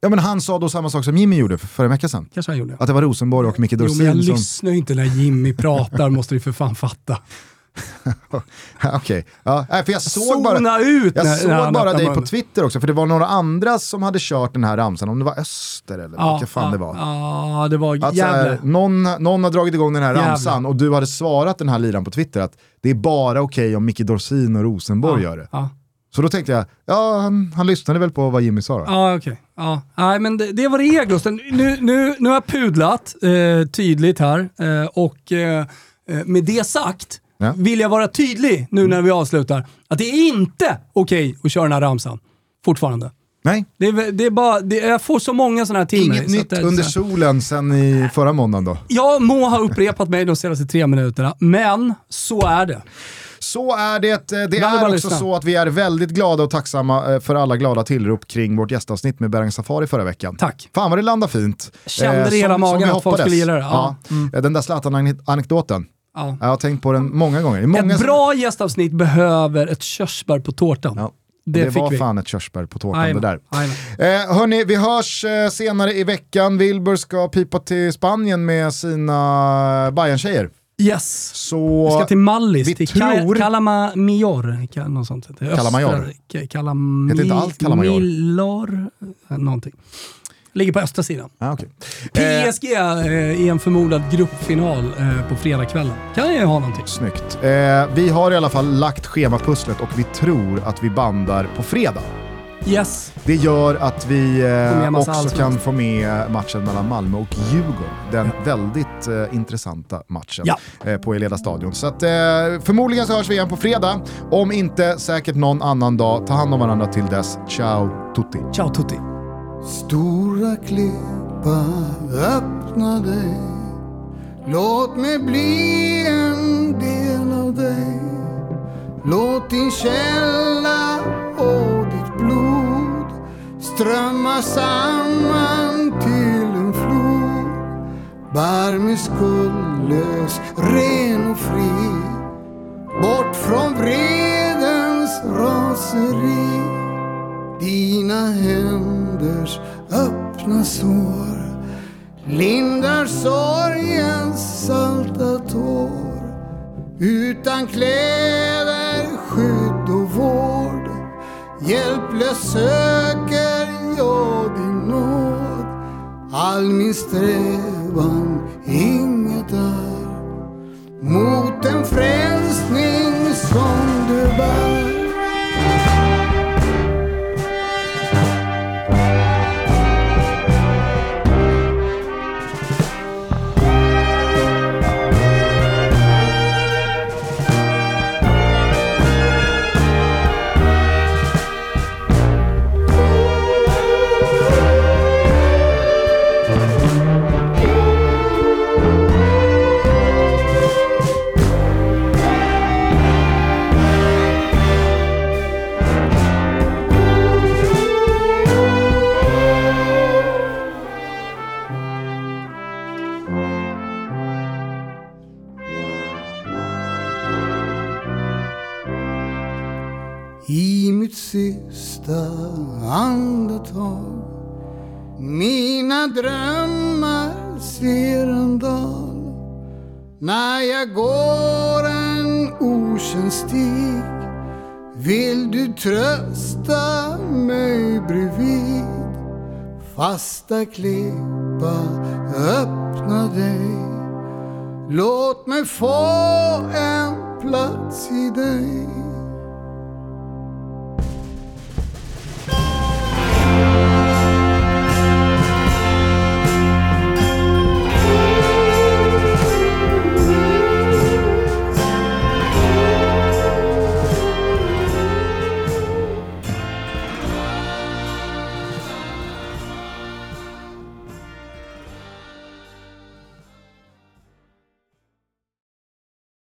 Ja men han sa då samma sak som Jimmy gjorde för, för en vecka sedan. Kanske han gjorde. Att det var Rosenborg och Micke Jo, men jag Dorsin som... lyssnar ju inte när Jimmy pratar, måste du för fan fatta. Okej, ja, nej, för jag såg bara... Jag såg bara dig på. Twitter också, för det var några andra som hade kört den här ramsan, om det var Öster eller vilka fan ja, det var. Ja, det var Att här, någon, någon har dragit igång den här ramsan och du hade svarat den här liran på Twitter att det är bara okej om Micke Dorsin och Rosenborg gör det. Ja, Så då tänkte jag, ja han, han lyssnade väl på vad Jimmy sa då. ja okej. Ja. Nej, men det, det var regler. Så Nu, nu, nu har jag pudlat eh, tydligt här eh, och eh, eh, med det sagt Ja. vill jag vara tydlig nu när vi avslutar att det är inte okej att köra den här ramsan. Fortfarande. Nej, Det är, det är bara, det, jag får så många sådana här mig, inget nytt det under solen sen i förra måndagen då. Jag må ha upprepat mig de senaste tre minuterna, men så är det. Så är det. Det Väldigt är också lyssna. så att vi är väldigt glada och tacksamma eh, för alla glada tillrop kring vårt gästavsnitt med Berang Safari förra veckan. Tack. Fan vad det landade fint. Kände det i som- hela magen att folk skulle gilla det. Ja. Ja. Den där Zlatan-anekdoten. Ja. Jag har tänkt på den många gånger. Många Ett som- bra gästavsnitt behöver ett körsbär på tårtan. Ja. Det, Det, var vi. fan ett körsbär på tårtan det där. Eh, hörni, vi hörs eh, senare i veckan. Wilbur ska pipa till Spanien med sina Bayern-tjejer. Yes. Så Vi ska till Mallis, vi till tror- Ka- Kalamajor. Ka- något sånt heter inte allt Kalamajor? Millor? Eh, Någonting. Ligger på östra sidan. ah, okej. Eh, PSG eh, i en förmodad gruppfinal eh, på fredagskvällen. Kan ju ha någonting. Snyggt. Eh, vi har i alla fall lagt schemapusslet och vi tror att vi bandar på fredag. Yes. Det gör att vi eh, också allsvenskt. kan få med matchen mellan Malmö och Djurgården. Den väldigt eh, intressanta matchen Ja. eh, på Eleda stadion. Så att, eh, förmodligen så hörs vi igen på fredag. Om inte, säkert någon annan dag. Ta hand om varandra till dess. Ciao tutti! Ciao tutti. Stora klippa, öppna dig. Låt mig bli en del av dig. Låt din källa och ditt blod strömma samman till en flod. Barmig, skuldlös, ren och fri. Bort från vredens raseri. Dina händers öppna sår lindar sorgens salta tår. Utan kläder, skydd och vård hjälplös söker jag din nåd. All min strävan, inget är mot en frälsning som du bär. Mina drömmar ser en dal. När jag går en okänd stig vill du trösta mig bredvid? Fasta klippa, öppna dig. Låt mig få en plats i dig.